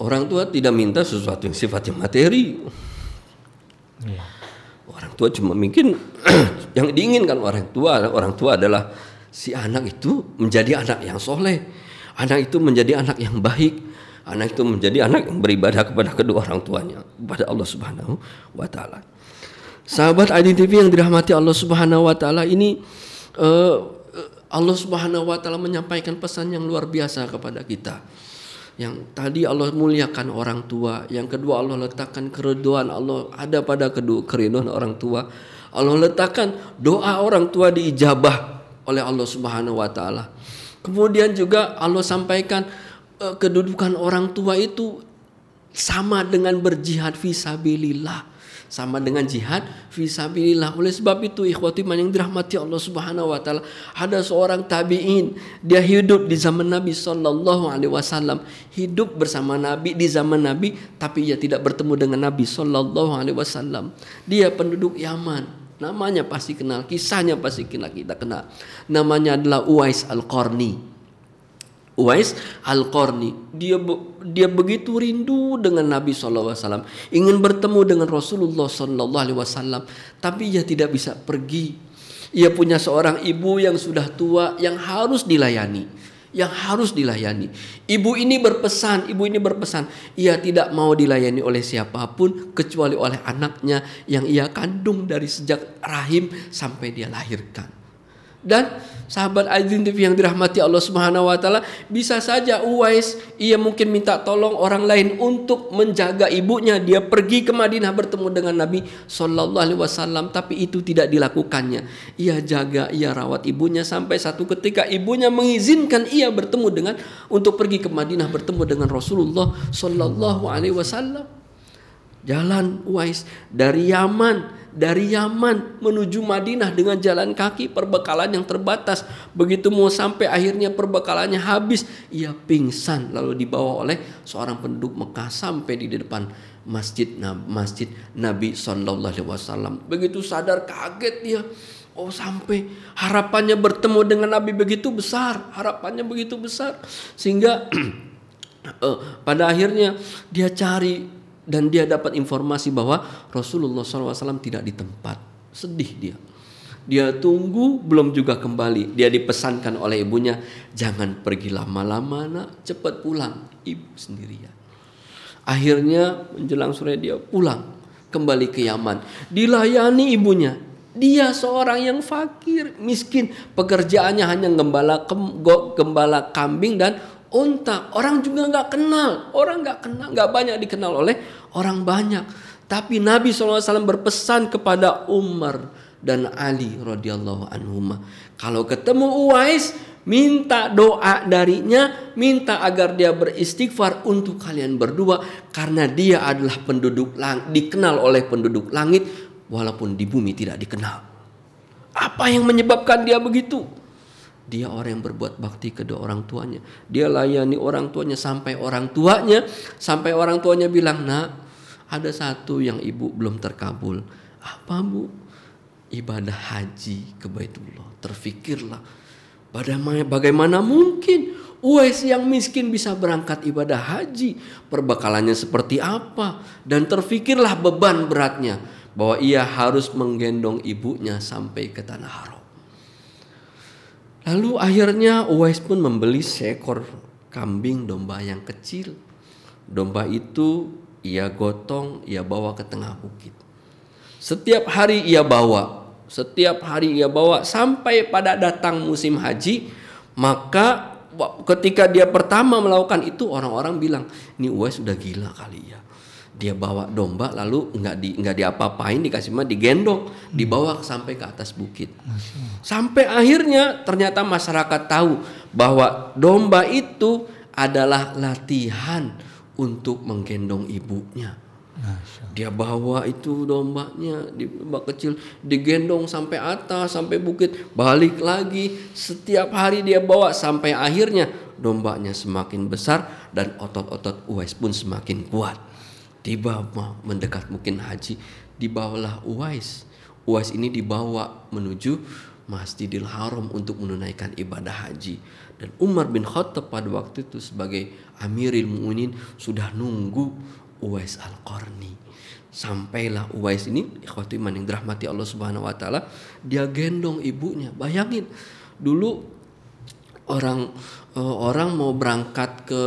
Orang tua tidak minta sesuatu yang sifatnya materi. Ya. Orang tua cuma mungkin [clears throat] yang diinginkan orang tua orang tua adalah si anak itu menjadi anak yang soleh, anak itu menjadi anak yang baik, anak itu menjadi anak yang beribadah kepada kedua orang tuanya, kepada Allah Subhanahu wa taala. Sahabat IDTV yang dirahmati Allah Subhanahu wa taala ini uh, Allah Subhanahu wa taala menyampaikan pesan yang luar biasa kepada kita. Yang tadi Allah muliakan orang tua, yang kedua Allah letakkan keriduan Allah ada pada kedua keriduan orang tua. Allah letakkan doa orang tua diijabah oleh Allah Subhanahu wa taala. Kemudian juga Allah sampaikan uh, kedudukan orang tua itu sama dengan berjihad fisabilillah sama dengan jihad fisabilillah. Oleh sebab itu ikhwati man yang dirahmati Allah Subhanahu wa taala, ada seorang tabi'in, dia hidup di zaman Nabi sallallahu alaihi wasallam, hidup bersama Nabi di zaman Nabi tapi ia tidak bertemu dengan Nabi sallallahu alaihi wasallam. Dia penduduk Yaman. Namanya pasti kenal, kisahnya pasti kita kenal. Namanya adalah Uwais Al-Qarni. Uwais Al-Qarni. Dia dia begitu rindu dengan Nabi SAW. Ingin bertemu dengan Rasulullah SAW. Tapi ia tidak bisa pergi. Ia punya seorang ibu yang sudah tua yang harus dilayani. Yang harus dilayani. Ibu ini berpesan, ibu ini berpesan. Ia tidak mau dilayani oleh siapa pun kecuali oleh anaknya yang ia kandung dari sejak rahim sampai dia lahirkan. Dan sahabat Aidin yang dirahmati Allah Subhanahu wa taala, bisa saja Uwais ia mungkin minta tolong orang lain untuk menjaga ibunya. Dia pergi ke Madinah bertemu dengan Nabi sallallahu alaihi wasallam, tapi itu tidak dilakukannya. Ia jaga, ia rawat ibunya sampai satu ketika ibunya mengizinkan ia bertemu dengan untuk pergi ke Madinah bertemu dengan Rasulullah sallallahu alaihi wasallam. Jalan Uwais dari Yaman dari Yaman menuju Madinah dengan jalan kaki perbekalan yang terbatas. Begitu mau sampai akhirnya perbekalannya habis, ia pingsan lalu dibawa oleh seorang penduduk Mekah sampai di depan masjid masjid Nabi Shallallahu Alaihi Wasallam. Begitu sadar kaget dia. Oh sampai harapannya bertemu dengan Nabi begitu besar, harapannya begitu besar sehingga uh, [clears throat] pada akhirnya dia cari dan dia dapat informasi bahwa Rasulullah SAW tidak di tempat. Sedih dia. Dia tunggu belum juga kembali. Dia dipesankan oleh ibunya, jangan pergi lama-lama nak, cepat pulang. Ibu sendirian. Akhirnya menjelang sore dia pulang kembali ke Yaman. Dilayani ibunya. Dia seorang yang fakir, miskin. Pekerjaannya hanya gembala, gembala kambing dan unta. Orang juga nggak kenal, orang nggak kenal, nggak banyak dikenal oleh orang banyak. Tapi Nabi SAW berpesan kepada Umar dan Ali radhiyallahu anhuma. Kalau ketemu Uwais, minta doa darinya, minta agar dia beristighfar untuk kalian berdua karena dia adalah penduduk langit, dikenal oleh penduduk langit walaupun di bumi tidak dikenal. Apa yang menyebabkan dia begitu? Dia orang yang berbuat bakti kedua orang tuanya. Dia layani orang tuanya sampai orang tuanya, sampai orang tuanya bilang, nak, ada satu yang ibu belum terkabul. Apa bu? Ibadah haji ke Baitullah. Terfikirlah, bagaimana, bagaimana mungkin Uwais yang miskin bisa berangkat ibadah haji. Perbekalannya seperti apa? Dan terfikirlah beban beratnya. Bahwa ia harus menggendong ibunya sampai ke tanah haram. Lalu akhirnya Uwais pun membeli seekor kambing domba yang kecil. Domba itu ia gotong, ia bawa ke tengah bukit. Setiap hari ia bawa, setiap hari ia bawa sampai pada datang musim haji, maka ketika dia pertama melakukan itu orang-orang bilang, ini Uwais sudah gila kali ya dia bawa domba lalu nggak di nggak diapa-apain dikasih mah digendong dibawa sampai ke atas bukit. Sampai akhirnya ternyata masyarakat tahu bahwa domba itu adalah latihan untuk menggendong ibunya. Dia bawa itu dombanya di domba kecil digendong sampai atas sampai bukit. Balik lagi setiap hari dia bawa sampai akhirnya dombanya semakin besar dan otot-otot Uwais pun semakin kuat tiba mendekat mungkin haji dibawalah Uwais. Uwais ini dibawa menuju Masjidil Haram untuk menunaikan ibadah haji. Dan Umar bin Khattab pada waktu itu sebagai Amiril Mu'minin sudah nunggu Uwais Al-Qarni. Sampailah Uwais ini ikhwati iman yang dirahmati Allah Subhanahu wa taala dia gendong ibunya. Bayangin dulu orang uh, orang mau berangkat ke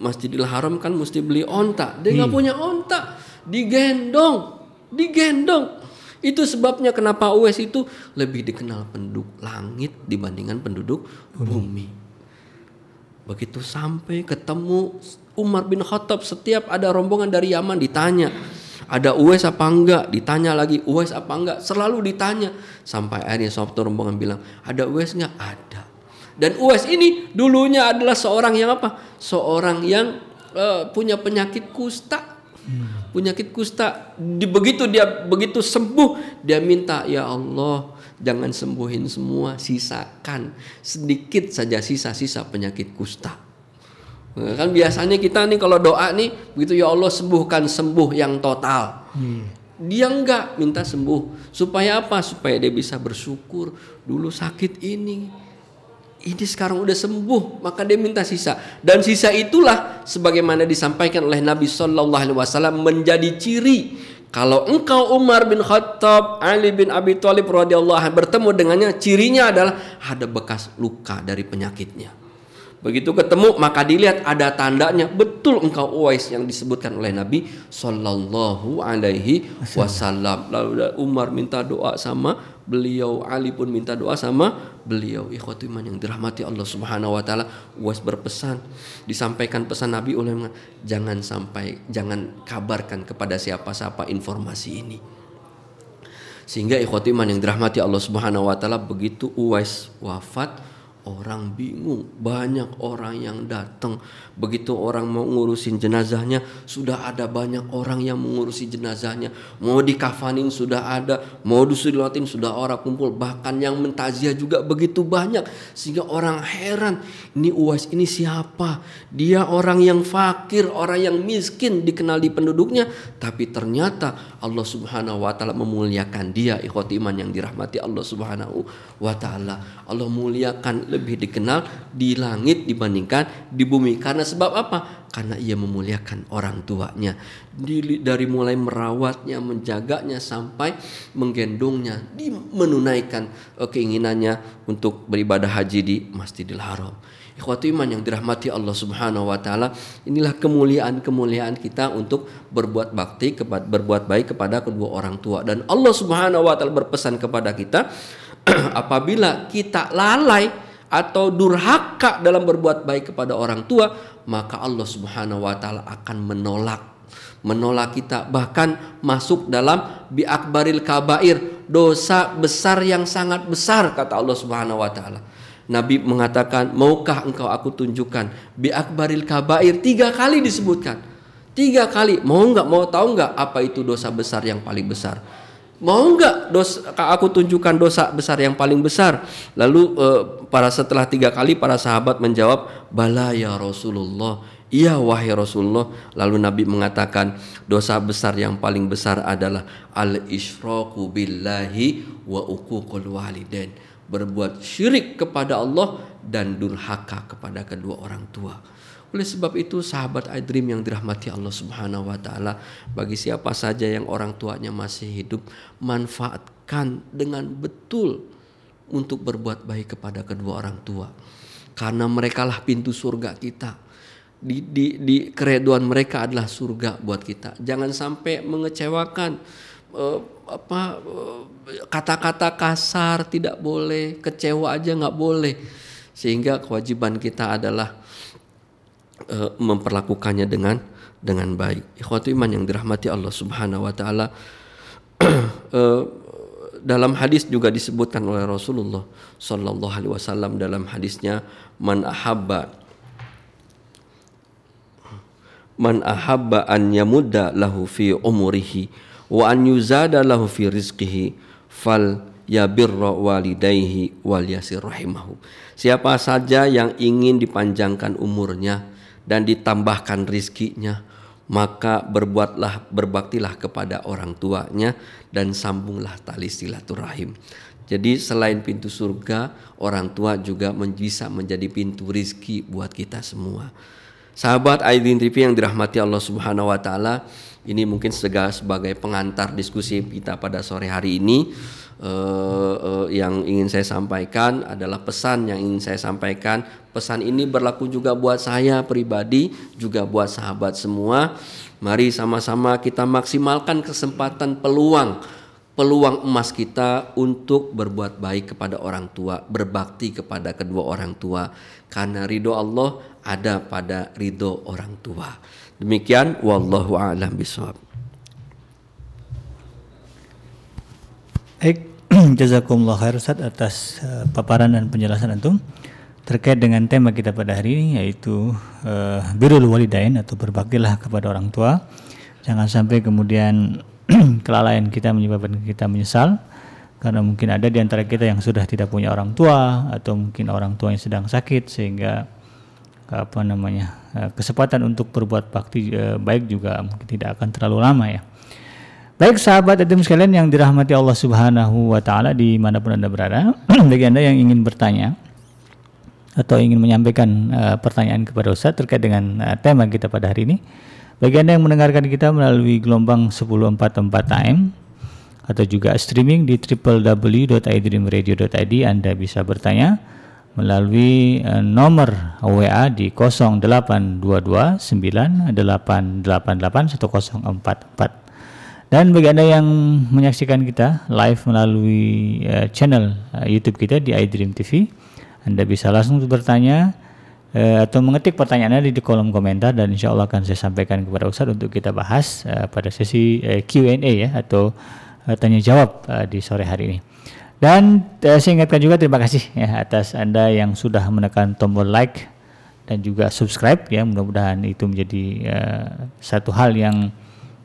Masjidil Haram kan mesti beli onta. Dia nggak hmm. punya onta, digendong, digendong. Itu sebabnya kenapa Uwais itu lebih dikenal penduduk langit dibandingkan penduduk bumi. Begitu sampai ketemu Umar bin Khattab setiap ada rombongan dari Yaman ditanya, ada Uwais apa enggak? Ditanya lagi Uwais apa enggak? Selalu ditanya sampai akhirnya suatu rombongan bilang, ada Uwais enggak? Ada. Dan Uwais ini dulunya adalah seorang yang apa? Seorang yang uh, punya penyakit kusta. Hmm. Penyakit kusta. Di, begitu dia begitu sembuh, dia minta ya Allah jangan sembuhin semua, sisakan sedikit saja sisa-sisa penyakit kusta. Nah, kan biasanya kita nih kalau doa nih begitu ya Allah sembuhkan sembuh yang total. Hmm. Dia enggak minta sembuh supaya apa? Supaya dia bisa bersyukur dulu sakit ini ini sekarang udah sembuh, maka dia minta sisa. Dan sisa itulah sebagaimana disampaikan oleh Nabi Shallallahu Alaihi Wasallam menjadi ciri kalau engkau Umar bin Khattab, Ali bin Abi Thalib radhiyallahu bertemu dengannya, cirinya adalah ada bekas luka dari penyakitnya. Begitu ketemu maka dilihat ada tandanya betul engkau Uwais yang disebutkan oleh Nabi Sallallahu Alaihi Wasallam. Lalu Umar minta doa sama beliau, Ali pun minta doa sama beliau. Ikhwatu iman yang dirahmati Allah Subhanahu Wa Taala. Uwais berpesan, disampaikan pesan Nabi oleh jangan sampai jangan kabarkan kepada siapa-siapa informasi ini. Sehingga ikhwatu iman yang dirahmati Allah Subhanahu Wa Taala begitu Uwais wafat Orang bingung, banyak orang yang datang. Begitu orang mau ngurusin jenazahnya, sudah ada banyak orang yang mengurusi jenazahnya. Mau dikafanin sudah ada, mau disulatin sudah orang kumpul. Bahkan yang mentaziah juga begitu banyak. Sehingga orang heran, ini Uwais ini siapa? Dia orang yang fakir, orang yang miskin dikenal di penduduknya. Tapi ternyata Allah subhanahu wa ta'ala memuliakan dia. Ikhwati iman yang dirahmati Allah subhanahu wa ta'ala. Allah muliakan lebih dikenal di langit dibandingkan di bumi. Karena sebab apa? Karena ia memuliakan orang tuanya. dari mulai merawatnya, menjaganya sampai menggendongnya, menunaikan uh, keinginannya untuk beribadah haji di Masjidil Haram. Ikhwati iman yang dirahmati Allah Subhanahu wa taala, inilah kemuliaan-kemuliaan kita untuk berbuat bakti kepada berbuat baik kepada kedua orang tua dan Allah Subhanahu wa taala berpesan kepada kita [clears throat] apabila kita lalai atau durhaka dalam berbuat baik kepada orang tua, maka Allah Subhanahu wa taala akan menolak menolak kita bahkan masuk dalam bi akbaril kabair dosa besar yang sangat besar kata Allah Subhanahu wa taala. Nabi mengatakan, "Maukah engkau aku tunjukkan bi akbaril kabair?" Tiga kali disebutkan. Tiga kali. Mau nggak? Mau tahu nggak apa itu dosa besar yang paling besar? Mau nggak dosa aku tunjukkan dosa besar yang paling besar? Lalu eh, para setelah tiga kali para sahabat menjawab, bala ya Rasulullah. Iya wahai Rasulullah. Lalu Nabi mengatakan dosa besar yang paling besar adalah al ishraku billahi wa uququl walidain. Berbuat syirik kepada Allah dan durhaka kepada kedua orang tua. Oleh sebab itu sahabat iDream yang dirahmati Allah Subhanahu wa taala, bagi siapa saja yang orang tuanya masih hidup, manfaatkan dengan betul untuk berbuat baik kepada kedua orang tua. Karena merekalah pintu surga kita. Di, di, di kereduan mereka adalah surga buat kita. Jangan sampai mengecewakan uh, apa uh, kata-kata kasar tidak boleh, kecewa aja nggak boleh. Sehingga kewajiban kita adalah uh, memperlakukannya dengan dengan baik. Ikhwatu iman yang dirahmati Allah Subhanahu wa taala uh, [clears throat] dalam hadis juga disebutkan oleh Rasulullah sallallahu alaihi wasallam dalam hadisnya man ahabba man ahabba an yamudda lahu fi umurihi wa an yuzada lahu fi rizqihi fal yabirra walidayhi wal yasir rahimahu. Siapa saja yang ingin dipanjangkan umurnya dan ditambahkan rizkinya maka berbuatlah berbaktilah kepada orang tuanya dan sambunglah tali silaturahim. Jadi selain pintu surga, orang tua juga bisa menjadi pintu rizki buat kita semua. Sahabat Aidin TV yang dirahmati Allah Subhanahu wa taala, ini mungkin sebagai pengantar diskusi kita pada sore hari ini uh, uh, yang ingin saya sampaikan adalah pesan yang ingin saya sampaikan. Pesan ini berlaku juga buat saya pribadi, juga buat sahabat semua. Mari sama-sama kita maksimalkan kesempatan peluang peluang emas kita untuk berbuat baik kepada orang tua, berbakti kepada kedua orang tua karena ridho Allah ada pada ridho orang tua. Demikian wallahu a'lam bishawab. Baik, [clears throat] jazakumullah khair Ustaz atas uh, paparan dan penjelasan antum terkait dengan tema kita pada hari ini yaitu uh, birrul walidain atau berbaktilah kepada orang tua. Jangan sampai kemudian [clears throat] kelalaian kita menyebabkan kita menyesal karena mungkin ada di antara kita yang sudah tidak punya orang tua atau mungkin orang tua yang sedang sakit sehingga apa namanya kesempatan untuk berbuat bakti uh, baik juga mungkin tidak akan terlalu lama ya. Baik sahabat Adim sekalian yang dirahmati Allah Subhanahu wa taala di mana pun Anda berada, [clears throat] bagi Anda yang ingin bertanya atau ingin menyampaikan uh, pertanyaan kepada Ustaz terkait dengan uh, tema kita pada hari ini. Bagi Anda yang mendengarkan kita melalui gelombang 1044 AM atau juga streaming di www.idreamradio.id Anda bisa bertanya melalui uh, nomor WA di 0822 988 1044. Dan bagi Anda yang menyaksikan kita live melalui uh, channel uh, YouTube kita di iDream TV, Anda bisa langsung bertanya atau mengetik pertanyaan Anda di kolom komentar dan insya Allah akan saya sampaikan kepada Ustadz untuk kita bahas pada sesi Q&A ya atau tanya jawab di sore hari ini. Dan uh, saya ingatkan juga terima kasih ya atas Anda yang sudah menekan tombol like dan juga subscribe ya. Mudah-mudahan itu menjadi uh, satu hal yang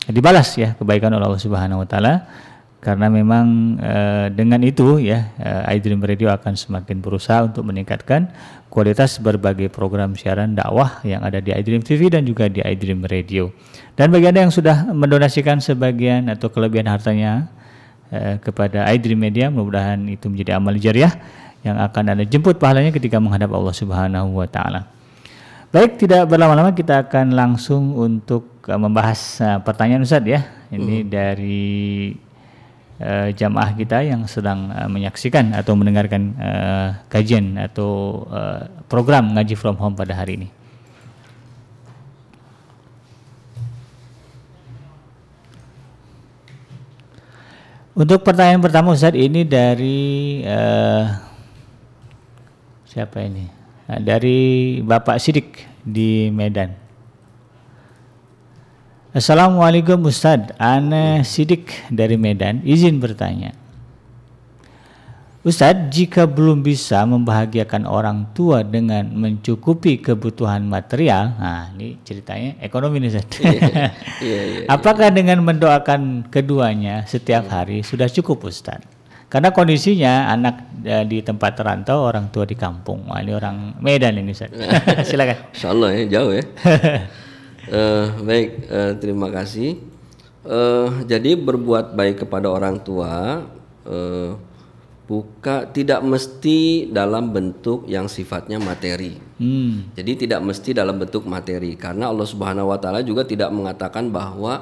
dibalas ya kebaikan oleh Allah Subhanahu wa taala karena memang uh, dengan itu ya uh, iDream Radio akan semakin berusaha untuk meningkatkan kualitas berbagai program siaran dakwah yang ada di iDream TV dan juga di iDream Radio. Dan bagi Anda yang sudah mendonasikan sebagian atau kelebihan hartanya uh, kepada iDream Media, mudah-mudahan itu menjadi amal jariah yang akan Anda jemput pahalanya ketika menghadap Allah Subhanahu wa taala. Baik, tidak berlama-lama kita akan langsung untuk uh, membahas uh, pertanyaan Ustaz ya. Ini hmm. dari uh, jamaah kita yang sedang uh, menyaksikan atau mendengarkan uh, kajian atau uh, program ngaji from home pada hari ini. Untuk pertanyaan pertama Ustaz ini dari uh, siapa ini? Nah, dari Bapak Sidik di Medan. Assalamualaikum Ustadz, Ana Sidik dari Medan, izin bertanya. Ustadz, jika belum bisa membahagiakan orang tua dengan mencukupi kebutuhan material, nah ini ceritanya ekonomi nih Ustadz. Iya, iya, iya, iya, [laughs] Apakah dengan mendoakan keduanya setiap hari sudah cukup Ustadz? Karena kondisinya anak eh, di tempat terantau, orang tua di kampung. Wah, ini orang Medan ini Ustadz. [laughs] Silakan. Insya Allah ya, jauh ya. Uh, [laughs] baik, uh, terima kasih. Uh, jadi berbuat baik kepada orang tua uh, buka tidak mesti dalam bentuk yang sifatnya materi. Hmm. Jadi tidak mesti dalam bentuk materi karena Allah Subhanahu wa taala juga tidak mengatakan bahwa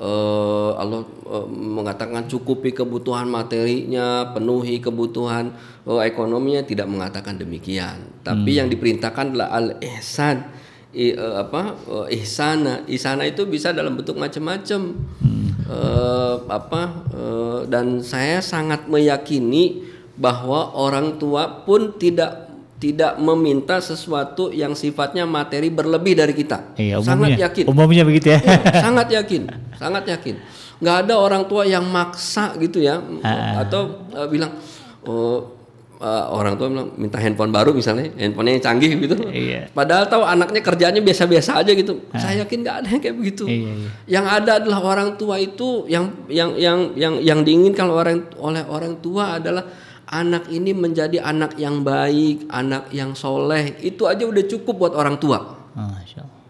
uh, Allah uh, mengatakan cukupi kebutuhan materinya, penuhi kebutuhan uh, ekonominya tidak mengatakan demikian. Tapi hmm. yang diperintahkan adalah al-ihsan i, uh, apa uh, ihsana ihsana itu bisa dalam bentuk macam-macam hmm. Uh, apa uh, dan saya sangat meyakini bahwa orang tua pun tidak tidak meminta sesuatu yang sifatnya materi berlebih dari kita. Iya, umumnya, sangat yakin. Umumnya begitu ya. ya sangat yakin, sangat yakin. Nggak ada orang tua yang maksa gitu ya, uh. atau uh, bilang, oh uh, orang tua bilang minta handphone baru misalnya, handphonenya yang canggih gitu. Iya. Padahal tahu anaknya kerjanya biasa-biasa aja gitu. Ha. Saya yakin nggak ada yang kayak begitu. Iya, iya. Yang ada adalah orang tua itu yang yang yang yang yang diinginkan orang oleh orang tua adalah anak ini menjadi anak yang baik, anak yang soleh. Itu aja udah cukup buat orang tua.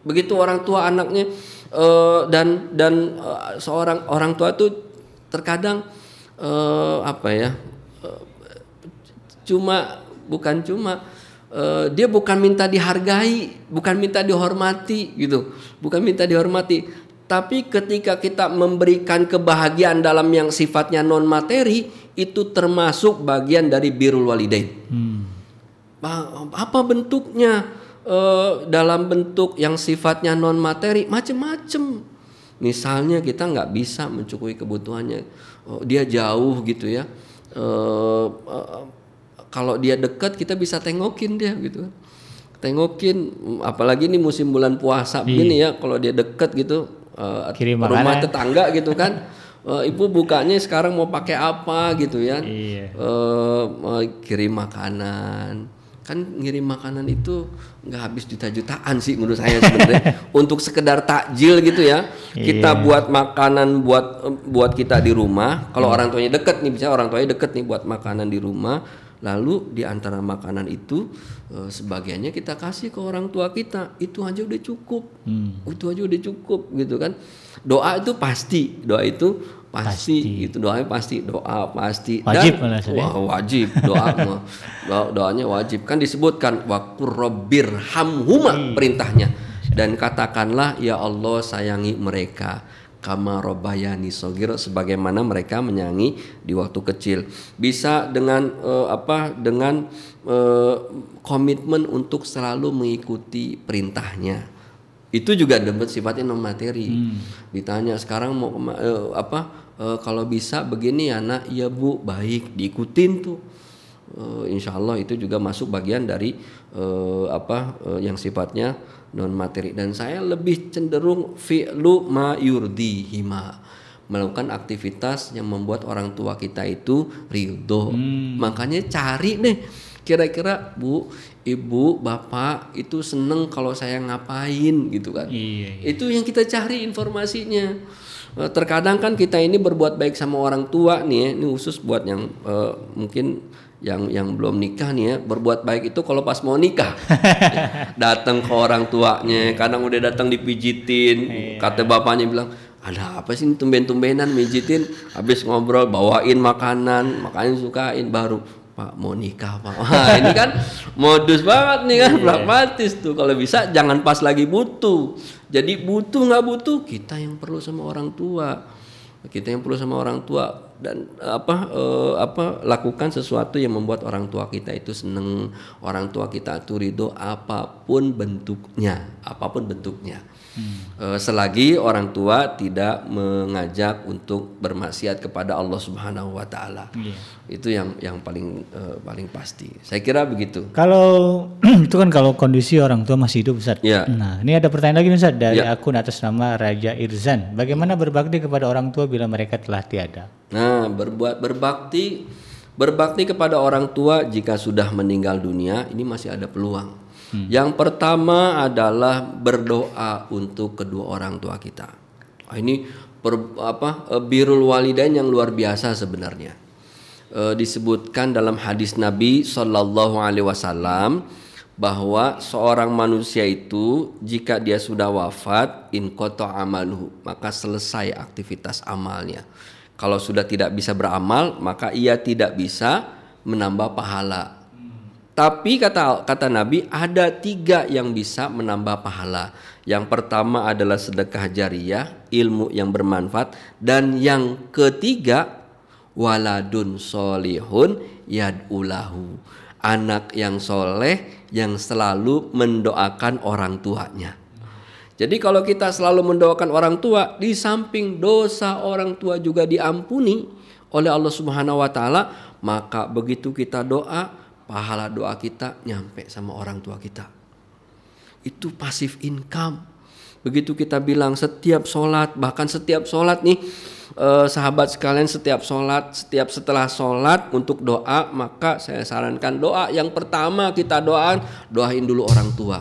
Begitu orang tua anaknya uh, dan dan uh, seorang orang tua itu terkadang uh, apa ya cuma bukan cuma uh, dia bukan minta dihargai, bukan minta dihormati gitu, bukan minta dihormati. Tapi ketika kita memberikan kebahagiaan dalam yang sifatnya non materi itu termasuk bagian dari birul walidain. Hmm. Apa bentuknya? Uh, dalam bentuk yang sifatnya non materi macem-macem. Misalnya kita nggak bisa mencukupi kebutuhannya, oh, dia jauh gitu ya. Uh, uh, kalau dia dekat kita bisa tengokin dia gitu tengokin apalagi ini musim bulan puasa iya. begini ya kalau dia dekat gitu uh, Kirim rumah tetangga gitu kan uh, ibu bukanya sekarang mau pakai apa gitu ya iya. uh, uh, kirim makanan kan ngirim makanan itu nggak habis juta-jutaan sih menurut saya sebenarnya [laughs] untuk sekedar takjil gitu ya kita iya. buat makanan buat buat kita di rumah kalau iya. orang tuanya deket nih bisa orang tuanya deket nih buat makanan di rumah lalu di antara makanan itu e, sebagiannya kita kasih ke orang tua kita. Itu aja udah cukup. Hmm. itu aja udah cukup gitu kan. Doa itu pasti. Doa itu pasti, pasti. gitu. Doanya pasti. Doa pasti. Wajib dan wah, wajib. Doa doa doanya wajib. Kan disebutkan wakurobir hamhuma hmm. perintahnya. Dan katakanlah ya Allah sayangi mereka kama robayani sogir sebagaimana mereka menyanyi di waktu kecil. Bisa dengan uh, apa dengan uh, komitmen untuk selalu mengikuti perintahnya. Itu juga dapat sifatnya non materi hmm. ditanya sekarang mau uh, apa uh, kalau bisa begini ya nak iya bu. Baik diikutin tuh. Uh, insya Allah itu juga masuk bagian dari uh, apa uh, yang sifatnya non materi dan saya lebih cenderung fi'lu ma hima melakukan aktivitas yang membuat orang tua kita itu ridho. Makanya cari deh kira-kira Bu, Ibu, Bapak itu seneng kalau saya ngapain gitu kan. Iya, Itu yang kita cari informasinya. Eh, Terkadang kan kita ini berbuat baik sama orang tua nih ya, ini khusus buat yang eh, mungkin yang yang belum nikah nih ya, berbuat baik itu kalau pas mau nikah. [laughs] datang ke orang tuanya, kadang udah datang dipijitin, kata bapaknya bilang, "Ada apa sih tumben-tumbenan mijitin?" Habis ngobrol bawain makanan, makanan sukain baru Pak mau nikah Pak. [laughs] Wah, ini kan modus banget nih kan pragmatis tuh. Kalau bisa jangan pas lagi butuh. Jadi butuh nggak butuh kita yang perlu sama orang tua. Kita yang perlu sama orang tua dan apa eh, apa lakukan sesuatu yang membuat orang tua kita itu seneng, orang tua kita itu ridho apa pun bentuknya, apa pun bentuknya. Eh, selagi orang tua tidak mengajak untuk bermaksiat kepada Allah Subhanahu wa taala. Iya. Itu yang yang paling eh, paling pasti. Saya kira begitu. Kalau [clears throat] itu kan kalau kondisi orang tua masih hidup Ustaz. Ya. Nah, ini ada pertanyaan lagi Ustaz dari akun atas nama Raja Irzan. Bagaimana berbakti kepada orang tua bila mereka telah tiada? Nah, berbuat berbakti berbakti kepada orang tua jika sudah meninggal dunia ini masih ada peluang. Yang pertama adalah berdoa untuk kedua orang tua kita. Ah, ini per- apa eh, birrul walidain yang luar biasa sebenarnya. Eh, disebutkan dalam hadis Nabi Shallallahu Alaihi Wasallam bahwa seorang manusia itu jika dia sudah wafat in koto amaluhu maka selesai aktivitas amalnya. Kalau sudah tidak bisa beramal maka ia tidak bisa menambah pahala. Tapi kata kata Nabi ada tiga yang bisa menambah pahala. Yang pertama adalah sedekah jariah, ilmu yang bermanfaat, dan yang ketiga waladun solihun yadulahu, anak yang soleh yang selalu mendoakan orang tuanya. Jadi kalau kita selalu mendoakan orang tua, di samping dosa orang tua juga diampuni oleh Allah Subhanahu wa taala, maka begitu kita doa, pahala doa kita nyampe sama orang tua kita. Itu pasif income. Begitu kita bilang setiap sholat, bahkan setiap sholat nih, eh, sahabat sekalian setiap sholat, setiap setelah sholat untuk doa, maka saya sarankan doa yang pertama kita doain, doain dulu orang tua.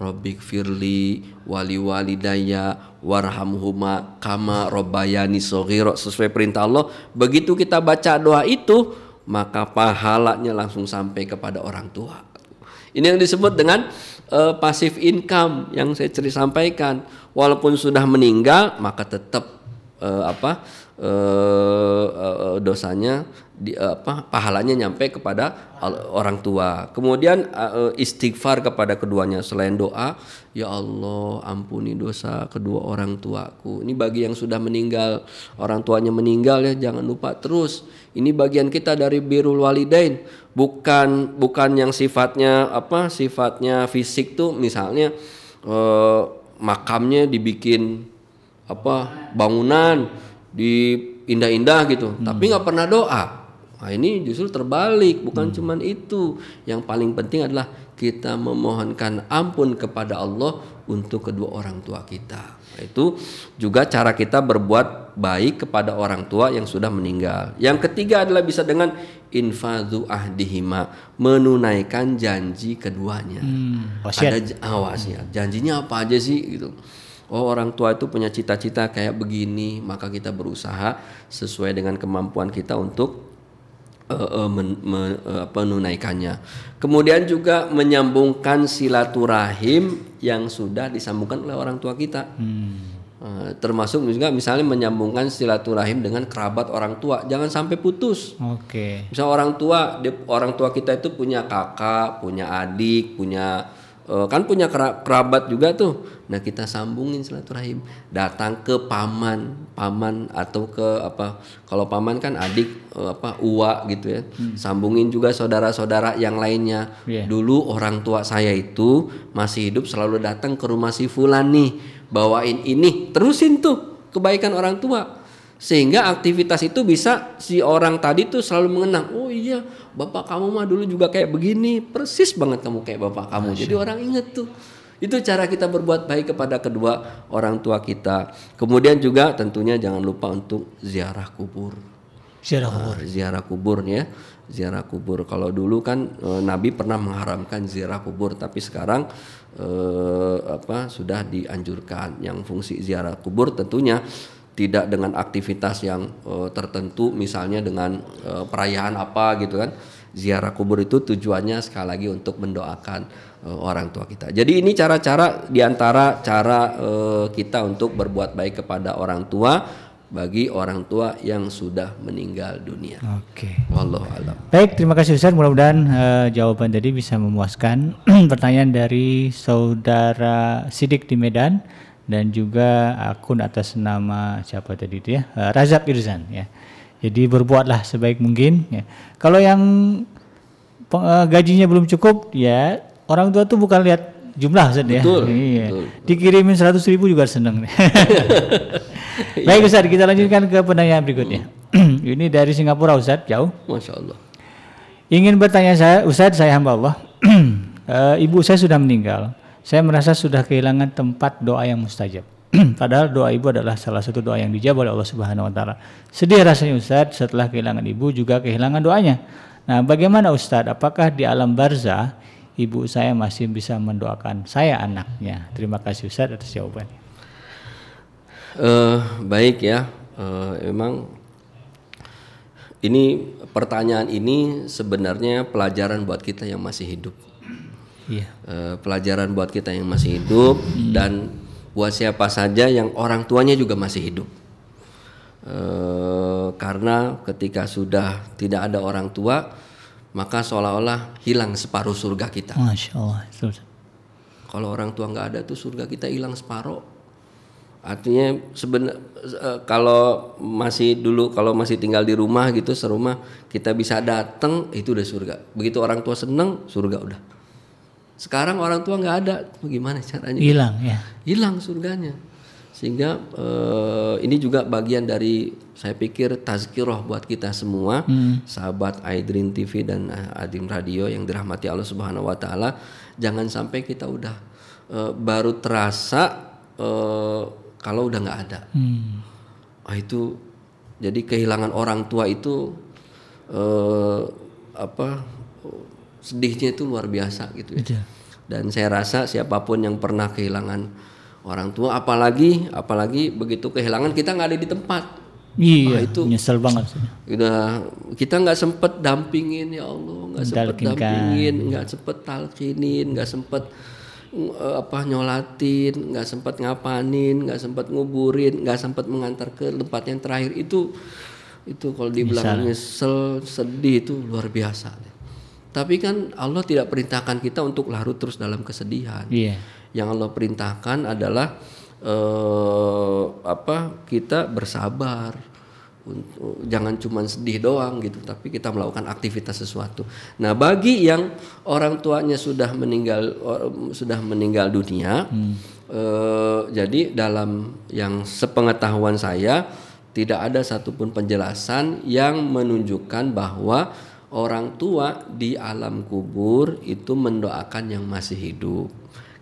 Robbik firli wali walidaya warhamhuma kama robbayani soghiro sesuai perintah Allah. Begitu kita baca doa itu, maka pahalanya langsung sampai kepada orang tua. Ini yang disebut dengan eh, passive income yang saya cerita sampaikan. Walaupun sudah meninggal, maka tetap eh, apa eh, eh, dosanya di, eh, apa pahalanya nyampe kepada orang tua. Kemudian eh, istighfar kepada keduanya selain doa, ya Allah ampuni dosa kedua orang tuaku. Ini bagi yang sudah meninggal, orang tuanya meninggal ya jangan lupa terus. Ini bagian kita dari birrul walidain, bukan bukan yang sifatnya apa sifatnya fisik tuh misalnya eh, makamnya dibikin apa bangunan di indah-indah gitu tapi nggak pernah doa. Nah ini justru terbalik. Bukan cuman itu. Yang paling penting adalah kita memohonkan ampun kepada Allah untuk kedua orang tua kita. Nah, itu juga cara kita berbuat baik kepada orang tua yang sudah meninggal. Yang ketiga adalah bisa dengan infadhu ahdihima menunaikan janji keduanya. Wasiat. ada j- ah, wasiat. Janjinya apa aja sih gitu. Oh orang tua itu punya cita-cita kayak begini, maka kita berusaha sesuai dengan kemampuan kita untuk eh, eh, men- me- apa, menunaikannya. Kemudian juga menyambungkan silaturahim yang sudah disambungkan oleh orang tua kita. Eh, termasuk juga misalnya menyambungkan silaturahim dengan kerabat orang tua, jangan sampai putus. Oke. Misal orang tua, dia- orang tua kita itu punya kakak, punya adik, punya eh, kan punya kera- kerabat juga tuh. Nah kita sambungin silaturahim, datang ke paman, paman atau ke apa? Kalau paman kan adik eh, apa uwa gitu ya. Sambungin juga saudara-saudara yang lainnya. Iya. Dulu orang tua saya itu masih hidup selalu datang ke rumah si fulan nih, bawain ini, terusin tuh kebaikan orang tua sehingga aktivitas itu bisa si orang tadi tuh selalu mengenang oh iya bapak kamu mah dulu juga kayak begini persis banget kamu kayak bapak kamu jadi orang inget tuh Itu cara kita berbuat baik kepada kedua orang tua kita. Kemudian juga tentunya jangan lupa untuk ziarah kubur. Ziarah kubur. Uh, ziarah kubur ya. Ziarah kubur. Kalau dulu kan uh, Nabi pernah mengharamkan ziarah kubur, tapi sekarang uh, apa sudah dianjurkan. Yang fungsi ziarah kubur tentunya tidak dengan aktivitas yang uh, tertentu misalnya dengan uh, perayaan apa gitu kan ziarah kubur itu tujuannya sekali lagi untuk mendoakan uh, orang tua kita jadi ini cara-cara di antara cara uh, kita untuk berbuat baik kepada orang tua bagi orang tua yang sudah meninggal dunia. Oke. Okay. Wallahu alam. Baik, terima kasih Ustaz. Mudah-mudahan uh, jawaban tadi bisa memuaskan. [clears throat] Pertanyaan dari saudara Sidik di Medan dan juga akun atas nama siapa tadi itu ya? Uh, Razak Irzan ya. Jadi berbuatlah sebaik mungkin ya. Kalau yang uh, gajinya belum cukup ya orang tua tuh bukan lihat jumlah Ustaz ya. Iya. betul. dikirimin seratus ribu juga seneng. [laughs] [laughs] Baik Ustaz kita lanjutkan ke penanya berikutnya. [clears throat] Ini dari Singapura Ustaz jauh. Masya Allah. Ingin bertanya saya Ustaz saya hamba Allah. Uh, [clears throat] ibu saya sudah meninggal saya merasa sudah kehilangan tempat doa yang mustajab. [clears throat] Padahal doa ibu adalah salah satu doa yang dijawab oleh Allah Subhanahu wa taala. Sedih rasanya Ustaz setelah kehilangan ibu juga kehilangan doanya. Nah, bagaimana Ustaz? Apakah di alam barzah ibu saya masih bisa mendoakan saya anaknya? Terima kasih Ustaz atas jawabannya. Uh, baik ya. Uh, emang ini pertanyaan ini sebenarnya pelajaran buat kita yang masih hidup iya. uh, pelajaran buat kita yang masih hidup hmm. dan buat siapa saja yang orang tuanya juga masih hidup. Uh, karena ketika sudah tidak ada orang tua, maka seolah-olah hilang separuh surga kita. Masya Allah. Kalau orang tua nggak ada tuh surga kita hilang separuh. Artinya sebenarnya uh, kalau masih dulu kalau masih tinggal di rumah gitu serumah kita bisa datang itu udah surga. Begitu orang tua seneng surga udah. Sekarang orang tua nggak ada, bagaimana caranya? Hilang ya. Hilang surganya. Sehingga uh, ini juga bagian dari saya pikir tazkirah buat kita semua, hmm. sahabat Aidrin TV dan uh, Adim Radio yang dirahmati Allah Subhanahu wa taala, jangan sampai kita udah uh, baru terasa uh, kalau udah nggak ada. Hmm. Oh, itu jadi kehilangan orang tua itu uh, apa sedihnya itu luar biasa gitu ya. Dan saya rasa siapa pun yang pernah kehilangan orang tua, apalagi apalagi begitu kehilangan kita nggak ada di tempat. Iya, nah, itu nyesel banget. Udah kita nggak sempet dampingin ya Allah, nggak sempet dampingin, nggak sempet talkinin, nggak sempet uh, apa nyolatin, nggak sempet ngapanin, nggak sempet nguburin, nggak sempet mengantar ke tempat yang terakhir itu itu kalau dibilang nyesel, sedih itu luar biasa. Tapi kan Allah tidak perintahkan kita untuk larut terus dalam kesedihan. Yeah. Yang Allah perintahkan adalah eh, apa? Kita bersabar. Untuk, jangan cuma sedih doang gitu, tapi kita melakukan aktivitas sesuatu. Nah, bagi yang orang tuanya sudah meninggal sudah meninggal dunia, hmm. eh, jadi dalam yang sepengetahuan saya tidak ada satupun penjelasan yang menunjukkan bahwa orang tua di alam kubur itu mendoakan yang masih hidup.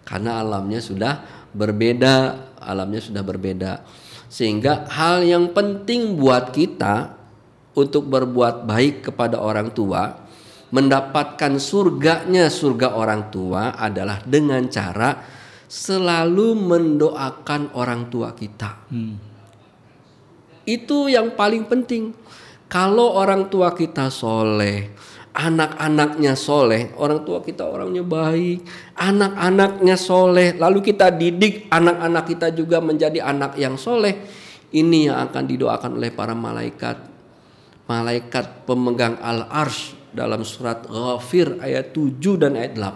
Karena alamnya sudah berbeda alamnya sudah berbeda. Sehingga hal yang penting buat kita untuk berbuat baik kepada orang tua mendapatkan surganya surga orang tua adalah dengan cara selalu mendoakan orang tua kita. Hmm. itu yang paling penting kalau orang tua kita soleh, anak-anaknya soleh, orang tua kita orangnya baik, anak-anaknya soleh, lalu kita didik anak-anak kita juga menjadi anak yang soleh, ini yang akan didoakan oleh para malaikat. Malaikat pemegang al-arsh dalam surat Ghafir ayat 7 dan ayat 8.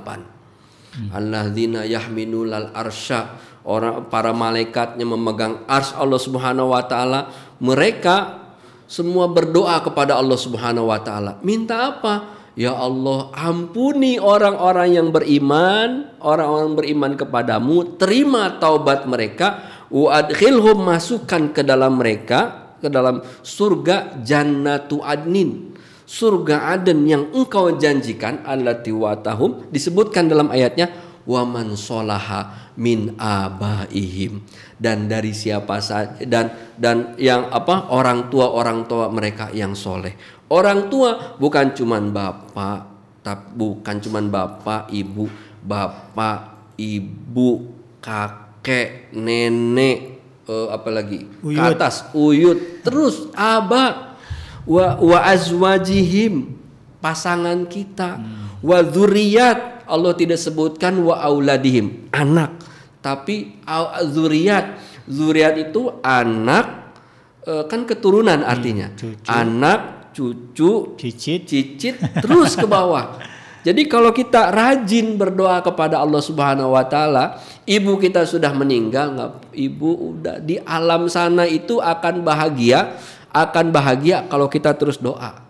Hmm. Alladzina yahminul al-arsya orang para malaikatnya memegang ars Allah Subhanahu wa taala mereka semua berdoa kepada Allah Subhanahu wa taala. Minta apa? Ya Allah, ampuni orang-orang yang beriman, orang-orang beriman kepadamu, terima taubat mereka, wa adkhilhum masukkan ke dalam mereka ke dalam surga jannatu adnin. Surga Aden yang engkau janjikan allati watahum disebutkan dalam ayatnya wa man solaha min abaihim dan dari siapa saja dan dan yang apa orang tua orang tua mereka yang soleh. Orang tua bukan cuman bapak tapi bukan cuman bapak ibu bapak ibu kakek nenek eh, apa lagi? Ke Uyut. atas uyut. Terus aba wa wa azwajihim pasangan kita. Wa dzurriyyat Allah tidak sebutkan wa auladihim anak tapi zuriat zuriat itu anak eh, kan keturunan artinya cucu. anak cucu Cicit. cicit terus ke bawah. [laughs] Jadi kalau kita rajin berdoa kepada Allah Subhanahu wa taala, ibu kita sudah meninggal, nggak ibu udah di alam sana itu akan bahagia, akan bahagia kalau kita terus doa.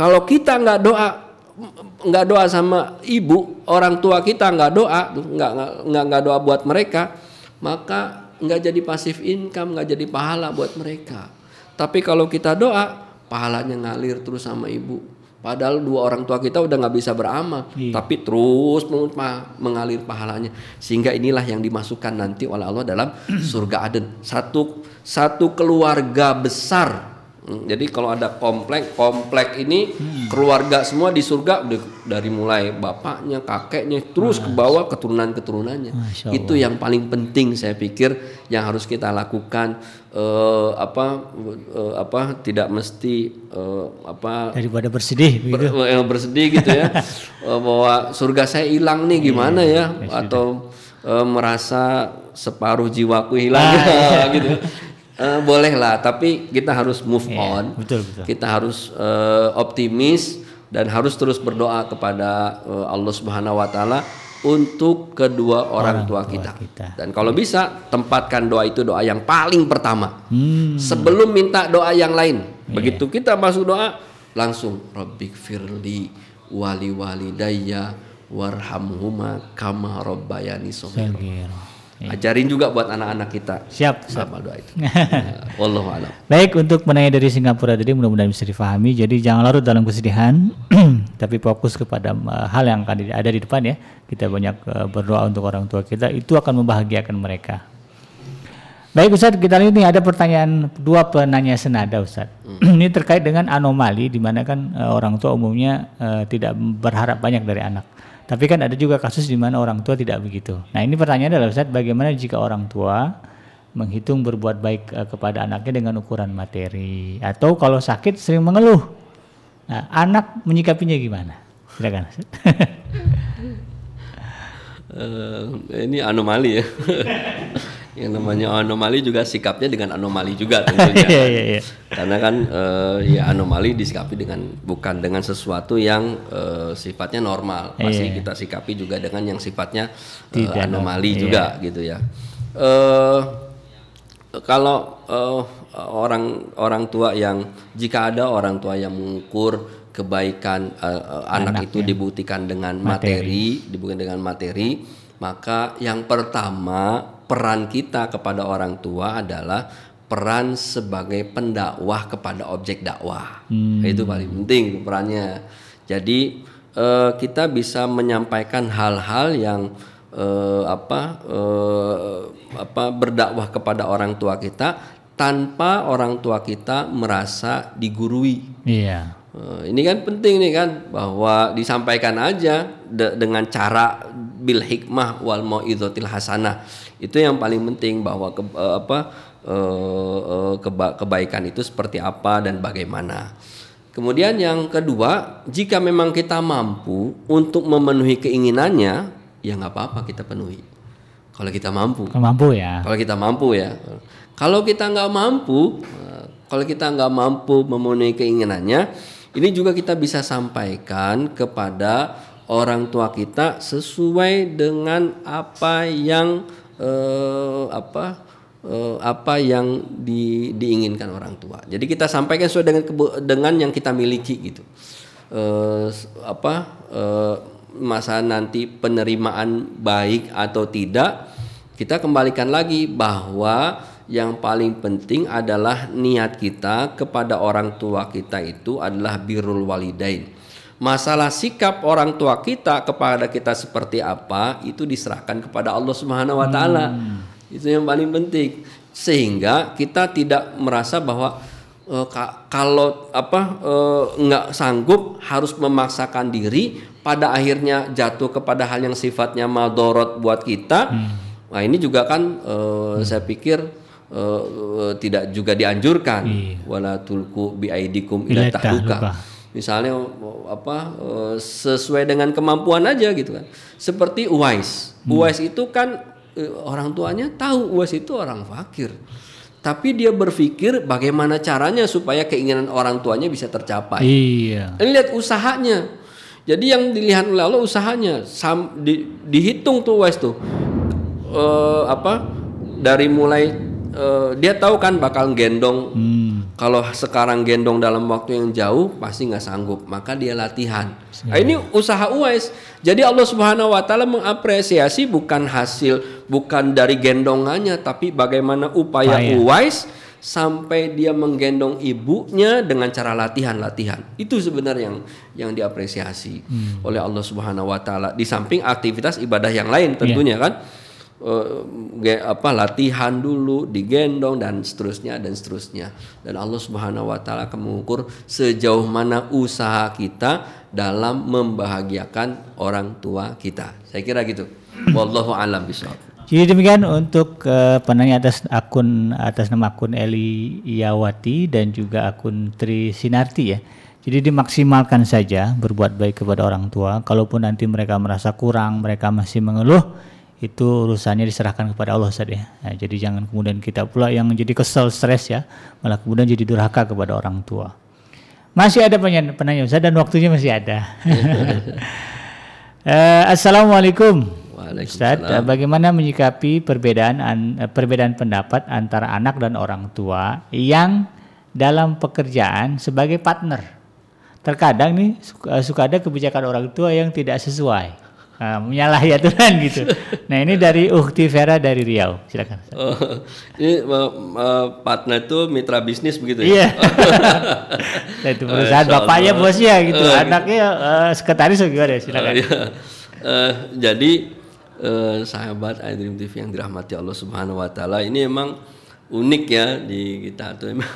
Kalau kita nggak doa nggak doa sama ibu, orang tua kita nggak doa, nggak nggak nggak doa buat mereka, maka nggak jadi pasif income, nggak jadi pahala buat mereka. Tapi kalau kita doa, pahalanya ngalir terus sama ibu. Padahal dua orang tua kita udah nggak bisa beramal, Iya. tapi terus mengalir pahalanya. Sehingga inilah yang dimasukkan nanti oleh Allah dalam surga Aden. Satu satu keluarga besar. Hmm, Jadi kalau ada komplek, komplek ini Hmm. keluarga semua di surga dari mulai bapaknya, kakeknya, terus ke bawah keturunan-keturunannya. Masya Itu yang paling penting saya pikir yang harus kita lakukan eh, apa eh, apa tidak mesti eh, apa Daripada bersedih ber- yang [laughs] bersedih gitu ya. [laughs] Bahwa surga saya hilang nih gimana ya? atau eh, merasa separuh jiwaku hilang [laughs] gitu Eh, boleh lah tapi kita harus move on betul, betul. kita harus eh, optimis dan harus terus berdoa kepada eh, Allah Subhanahu wa taala untuk kedua orang, tua, kita. kita. Dan kalau bisa tempatkan doa itu doa yang paling pertama. Hmm. Sebelum minta doa yang lain. Begitu kita masuk doa langsung Rabbik firli wali walidayya warhamhuma kama rabbayani shaghira. Sagir. Ajarin juga buat anak-anak kita. Siap, Ustaz. Sama doa itu. [laughs] Wallahu a'lam. Baik untuk penanya dari Singapura tadi mudah-mudahan bisa difahami. Jadi jangan larut dalam kesedihan, [clears throat] tapi fokus kepada uh, hal yang akan ada di depan ya. Kita banyak uh, berdoa untuk orang tua kita, itu akan membahagiakan mereka. Baik Ustadz, kita lihat nih ada pertanyaan dua penanya senada Ustadz. [clears throat] Ini terkait dengan anomali di mana kan uh, orang tua umumnya uh, tidak berharap banyak dari anak. Tapi kan ada juga kasus di mana orang tua tidak begitu. Nah ini pertanyaan adalah Ustadz, bagaimana jika orang tua menghitung berbuat baik eh, kepada anaknya dengan ukuran materi atau kalau sakit sering mengeluh. Nah, anak menyikapinya gimana? Silakan. Eh, ini anomali ya. [laughs] yang namanya anomali juga sikapnya dengan anomali juga [laughs] tentunya. Iya, iya, iya. Karena kan eh, ya anomali disikapi dengan bukan dengan sesuatu yang eh, sifatnya normal. Masih Iya. kita sikapi juga dengan yang sifatnya Tidak anomali normal, juga gitu ya. Eh kalau eh, orang orang tua yang jika ada orang tua yang mengukur kebaikan eh, anak itu dibuktikan dengan materi, dibuktikan dengan materi, maka yang pertama peran kita kepada orang tua adalah peran sebagai pendakwah kepada objek dakwah. Itu paling penting perannya. Jadi eh, kita bisa menyampaikan hal-hal yang eh, apa eh, apa berdakwah kepada orang tua kita tanpa orang tua kita merasa digurui. Iya. Eh, ini kan penting nih kan bahwa disampaikan aja de- dengan cara bil hikmah wal mauidzatil hasanah. Itu yang paling penting bahwa ke, eh, apa eh, eh, keba- kebaikan itu seperti apa dan bagaimana. Kemudian yang kedua, jika memang kita mampu untuk memenuhi keinginannya, ya nggak apa-apa kita penuhi. Kalau kita mampu. Kalau mampu ya. Kalau kita mampu ya. Kalau kita nggak mampu, kalau kita nggak mampu memenuhi keinginannya, ini juga kita bisa sampaikan kepada orang tua kita sesuai dengan apa yang eh, apa eh, apa yang di- diinginkan orang tua. Jadi kita sampaikan sesuai dengan dengan yang kita miliki gitu. Eh, apa eh, masa nanti penerimaan baik atau tidak kita kembalikan lagi bahwa yang paling penting adalah niat kita kepada orang tua kita itu adalah birrul walidain Masalah sikap orang tua kita kepada kita seperti apa itu diserahkan kepada Allah Subhanahu wa taala. Hmm. Itu yang paling penting. Sehingga kita tidak merasa bahwa uh, ka kalau apa uh, nggak sanggup harus memaksakan diri pada akhirnya jatuh kepada hal yang sifatnya madorot buat kita. Hmm. Nah, ini juga kan uh, hmm. saya pikir uh, tidak juga dianjurkan. Iya. Wala tulku biaidikum ila tahluka misalnya apa eh, sesuai dengan kemampuan aja gitu kan. Seperti Uwais. Hmm. Uwais itu kan eh, orang tuanya tahu Uwais itu orang fakir. Tapi dia berpikir bagaimana caranya supaya keinginan orang tuanya bisa tercapai. Iya. Ini lihat usahanya. Jadi yang dilihat oleh Allah usahanya sam, di, dihitung tuh Uwais tuh. Uh, apa dari mulai uh, dia tahu kan bakal gendong hmm kalau sekarang gendong dalam waktu yang jauh pasti nggak sanggup, maka dia latihan. Nah, ini usaha Uwais. Jadi Allah Subhanahu wa taala mengapresiasi bukan hasil bukan dari gendongannya tapi bagaimana upaya Paya. Uwais sampai dia menggendong ibunya dengan cara latihan-latihan. Itu sebenarnya yang yang diapresiasi hmm. oleh Allah Subhanahu wa taala di samping aktivitas ibadah yang lain tentunya yeah. kan uh, apa latihan dulu digendong dan seterusnya dan seterusnya dan Allah Subhanahu wa taala akan mengukur sejauh mana usaha kita dalam membahagiakan orang tua kita. Saya kira gitu. Wallahu alam bishawab. Jadi demikian untuk uh, penanya atas akun atas nama akun Eli Yawati dan juga akun Tri Sinarti ya. Jadi dimaksimalkan saja berbuat baik kepada orang tua. Kalaupun nanti mereka merasa kurang, mereka masih mengeluh, itu urusannya diserahkan kepada Allah saja. Nah, jadi jangan kemudian kita pula yang jadi kesel stres ya, malah kemudian jadi durhaka kepada orang tua. Masih ada penanya, penanya Ustaz dan waktunya masih ada. uh, [laughs] Assalamualaikum. Ustaz, uh, bagaimana menyikapi perbedaan an, uh, perbedaan pendapat antara anak dan orang tua yang dalam pekerjaan sebagai partner? Terkadang nih suka, suka ada kebijakan orang tua yang tidak sesuai menyalahi aturan [laughs] gitu. Nah ini dari Ukti Vera dari Riau, silakan. Oh, ini uh, partner itu mitra bisnis begitu ya? Iya. [laughs] nah, itu perusahaan bapaknya bosnya gitu, uh, anaknya uh, sekretaris gimana? Silakan. Uh, iya. uh, jadi uh, sahabat iDream TV yang dirahmati Allah Subhanahu Wa Taala ini emang unik ya di kita tuh emang.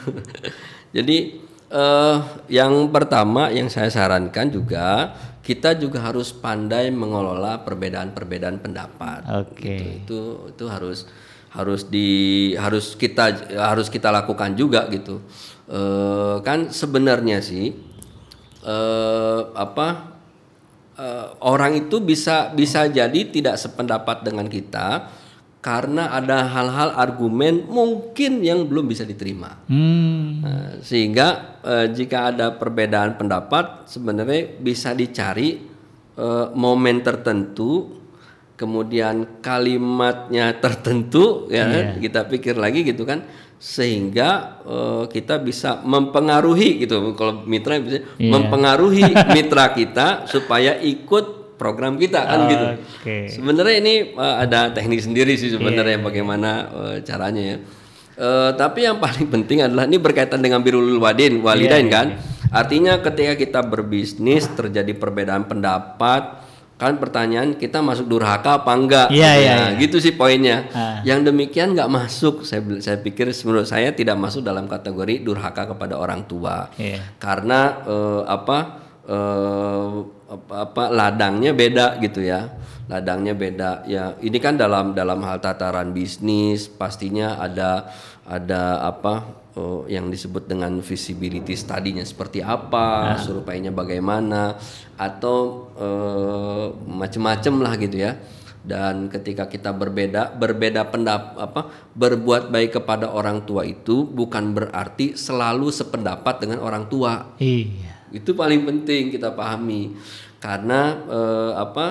[laughs] jadi uh, yang pertama yang saya sarankan juga kita juga harus pandai mengelola perbedaan-perbedaan pendapat. Oke. Okay. Gitu. Itu itu harus harus di harus kita harus kita lakukan juga gitu. E, kan sebenarnya sih e, apa e, orang itu bisa bisa jadi tidak sependapat dengan kita karena ada hal-hal argumen mungkin yang belum bisa diterima. Hmm. Nah, sehingga eh, jika ada perbedaan pendapat sebenarnya bisa dicari eh, momen tertentu, kemudian kalimatnya [laughs] tertentu ya yeah. kita pikir lagi gitu kan sehingga eh, kita bisa mempengaruhi gitu kalau mitra bisa yeah. mempengaruhi mitra kita supaya ikut program kita kan gitu. Sebenarnya ini uh, ada teknik sendiri sih sebenarnya yeah. bagaimana uh, caranya ya. Uh, tapi yang paling [laughs] penting adalah ini berkaitan dengan birul wadin walidain yeah, kan. Yeah. Artinya ketika kita berbisnis terjadi perbedaan pendapat kan pertanyaan kita masuk durhaka apa enggak yeah, gitu, yeah, yeah. gitu sih poinnya uh. yang demikian nggak masuk saya saya pikir menurut saya tidak masuk dalam kategori durhaka kepada orang tua yeah. karena uh, apa uh, apa, apa ladangnya beda gitu ya. Ladangnya beda. Ya ini kan dalam dalam hal tataran bisnis pastinya ada ada apa uh, yang disebut dengan visibility study-nya seperti apa nah. surveinya bagaimana atau uh, macam-macam lah gitu ya. Dan ketika kita berbeda berbeda pendap apa berbuat baik kepada orang tua itu bukan berarti selalu sependapat dengan orang tua. Iya itu paling penting kita pahami karena eh, apa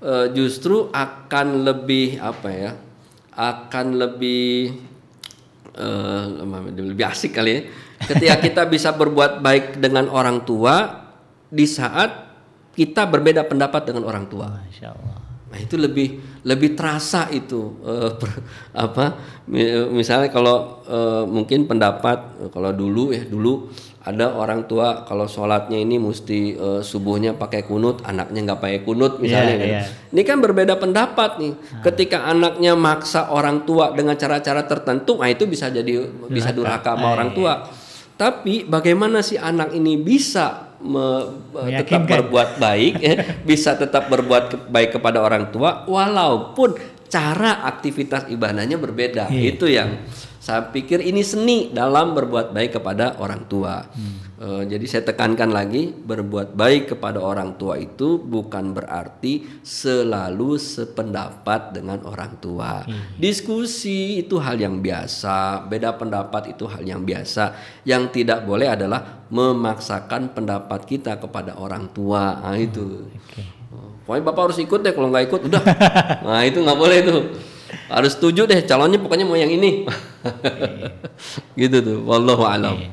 eh, justru akan lebih apa ya? akan lebih eh, lebih asik kali ya. Ketika [laughs] kita bisa berbuat baik dengan orang tua di saat kita berbeda pendapat dengan orang tua. Masya Allah. Nah itu lebih lebih terasa itu uh, [laughs] per, apa misalnya kalau uh, mungkin pendapat kalau dulu ya dulu ada orang tua kalau sholatnya ini mesti uh, subuhnya pakai kunut, anaknya nggak pakai kunut misalnya. Yeah, kan. yeah. Ini kan berbeda pendapat nih. Hmm. Ketika anaknya maksa orang tua dengan cara-cara tertentu, nah itu bisa jadi bisa durhaka sama orang tua. Tapi bagaimana si anak ini bisa me, tetap berbuat baik, ya, bisa tetap berbuat baik kepada orang tua, walaupun cara aktivitas ibadahnya berbeda. Yeah. Itu yang saya pikir ini seni dalam berbuat baik kepada orang tua. Hmm. E, jadi saya tekankan lagi, berbuat baik kepada orang tua itu bukan berarti selalu sependapat dengan orang tua. Hmm. Diskusi itu hal yang biasa, beda pendapat itu hal yang biasa. Yang tidak boleh adalah memaksakan pendapat kita kepada orang tua. Nah itu. Hmm. Okay. Pokoknya bapak harus ikut deh, kalau nggak ikut udah. [laughs] nah itu nggak boleh tuh harus setuju deh calonnya pokoknya mau yang ini gitu tuh wallahu alam iya.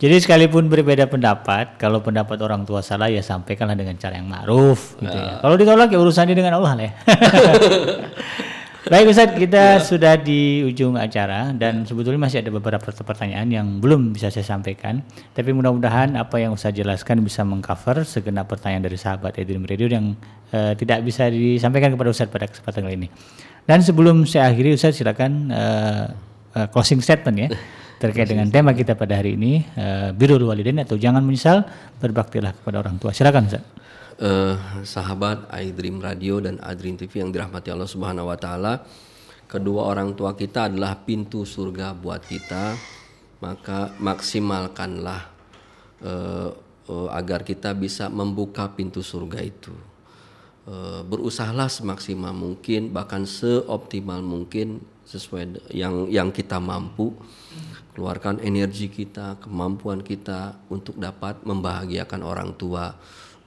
jadi sekalipun berbeda pendapat kalau pendapat orang tua salah ya sampaikanlah dengan cara yang ma'ruf gitu ya. kalau ditolak ya urusannya dengan Allah lah ya [laughs] Baik Ustaz, kita ya. sudah di ujung acara dan sebetulnya masih ada beberapa pertanyaan yang belum bisa saya sampaikan. Tapi mudah-mudahan apa yang Ustaz jelaskan bisa mengcover segenap pertanyaan dari sahabat Edwin Radio yang uh, tidak bisa disampaikan kepada Ustaz pada kesempatan kali ini. Dan sebelum saya akhiri Ustaz silakan uh, uh, closing statement ya [laughs] terkait dengan tema kita pada hari ini uh, birrul walidain atau jangan menyesal berbaktilah kepada orang tua. Silakan Ustaz. Uh, sahabat iDream Radio dan iDream TV yang dirahmati Allah Subhanahu wa taala, kedua orang tua kita adalah pintu surga buat kita, maka maksimalkanlah uh, uh, agar kita bisa membuka pintu surga itu. Eh, berusahalah semaksimal mungkin bahkan seoptimal mungkin sesuai yang yang kita mampu. Keluarkan energi kita kemampuan kita untuk dapat membahagiakan orang tua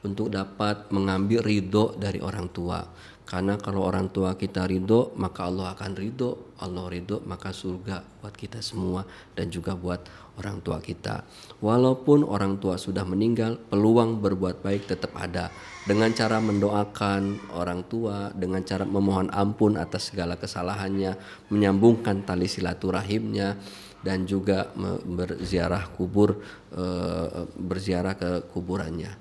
untuk dapat mengambil ridho dari orang tua. Karena kalau orang tua kita ridho maka Allah akan ridho Allah ridho maka surga buat kita semua dan juga buat orang tua kita walaupun orang tua sudah meninggal peluang berbuat baik tetap ada dengan cara mendoakan orang tua, dengan cara memohon ampun atas segala kesalahannya, menyambungkan tali silaturahimnya dan juga berziarah kubur eh, berziarah ke kuburannya.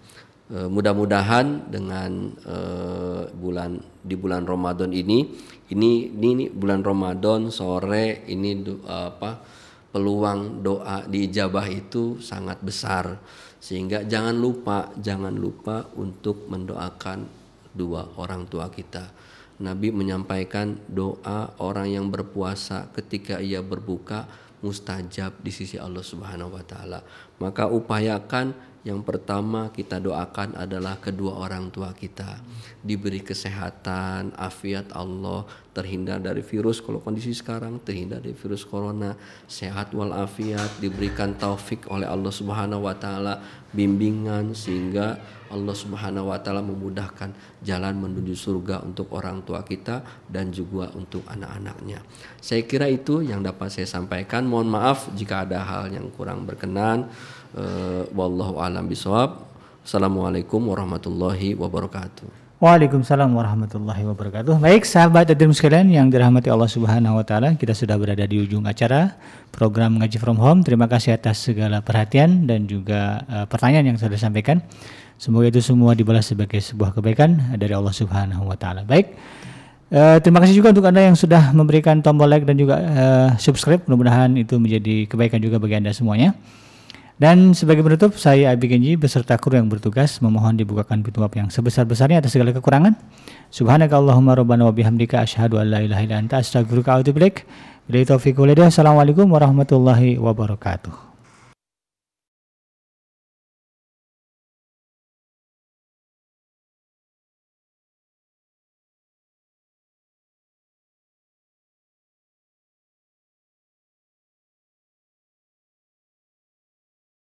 Eh, mudah-mudahan dengan eh, bulan di bulan Ramadan ini ini ini bulan Ramadan sore ini apa peluang doa diijabah itu sangat besar sehingga jangan lupa, jangan lupa untuk mendoakan dua orang tua kita. Nabi menyampaikan doa orang yang berpuasa ketika ia berbuka mustajab di sisi Allah Subhanahu wa taala. Maka upayakan yang pertama kita doakan adalah kedua orang tua kita diberi kesehatan, afiat Allah, terhindar dari virus kalau kondisi sekarang terhindar dari virus corona, sehat walafiat, diberikan taufik oleh Allah Subhanahu wa taala, bimbingan sehingga Allah Subhanahu wa taala memudahkan jalan menuju surga untuk orang tua kita dan juga untuk anak-anaknya. Saya kira itu yang dapat saya sampaikan. Mohon maaf jika ada hal yang kurang berkenan. Uh, wallahu alam bisawab. Assalamualaikum warahmatullahi wabarakatuh. Waalaikumsalam warahmatullahi wabarakatuh. Baik sahabat dan sekalian yang dirahmati Allah Subhanahu wa taala, kita sudah berada di ujung acara program Ngaji From Home. Terima kasih atas segala perhatian dan juga uh, pertanyaan yang sudah disampaikan. Semoga itu semua dibalas sebagai sebuah kebaikan dari Allah Subhanahu wa taala. Baik. Uh, terima kasih juga untuk Anda yang sudah memberikan tombol like dan juga uh, subscribe. Mudah-mudahan itu menjadi kebaikan juga bagi Anda semuanya. Dan sebagai penutup, saya Abi Genji beserta kru yang bertugas memohon dibukakan pintu maaf yang sebesar-besarnya atas segala kekurangan. Subhanakallahumma rabbana wa bihamdika asyhadu an la ilaha illa anta astaghfiruka wa atubu ilaik. Assalamualaikum warahmatullahi wabarakatuh.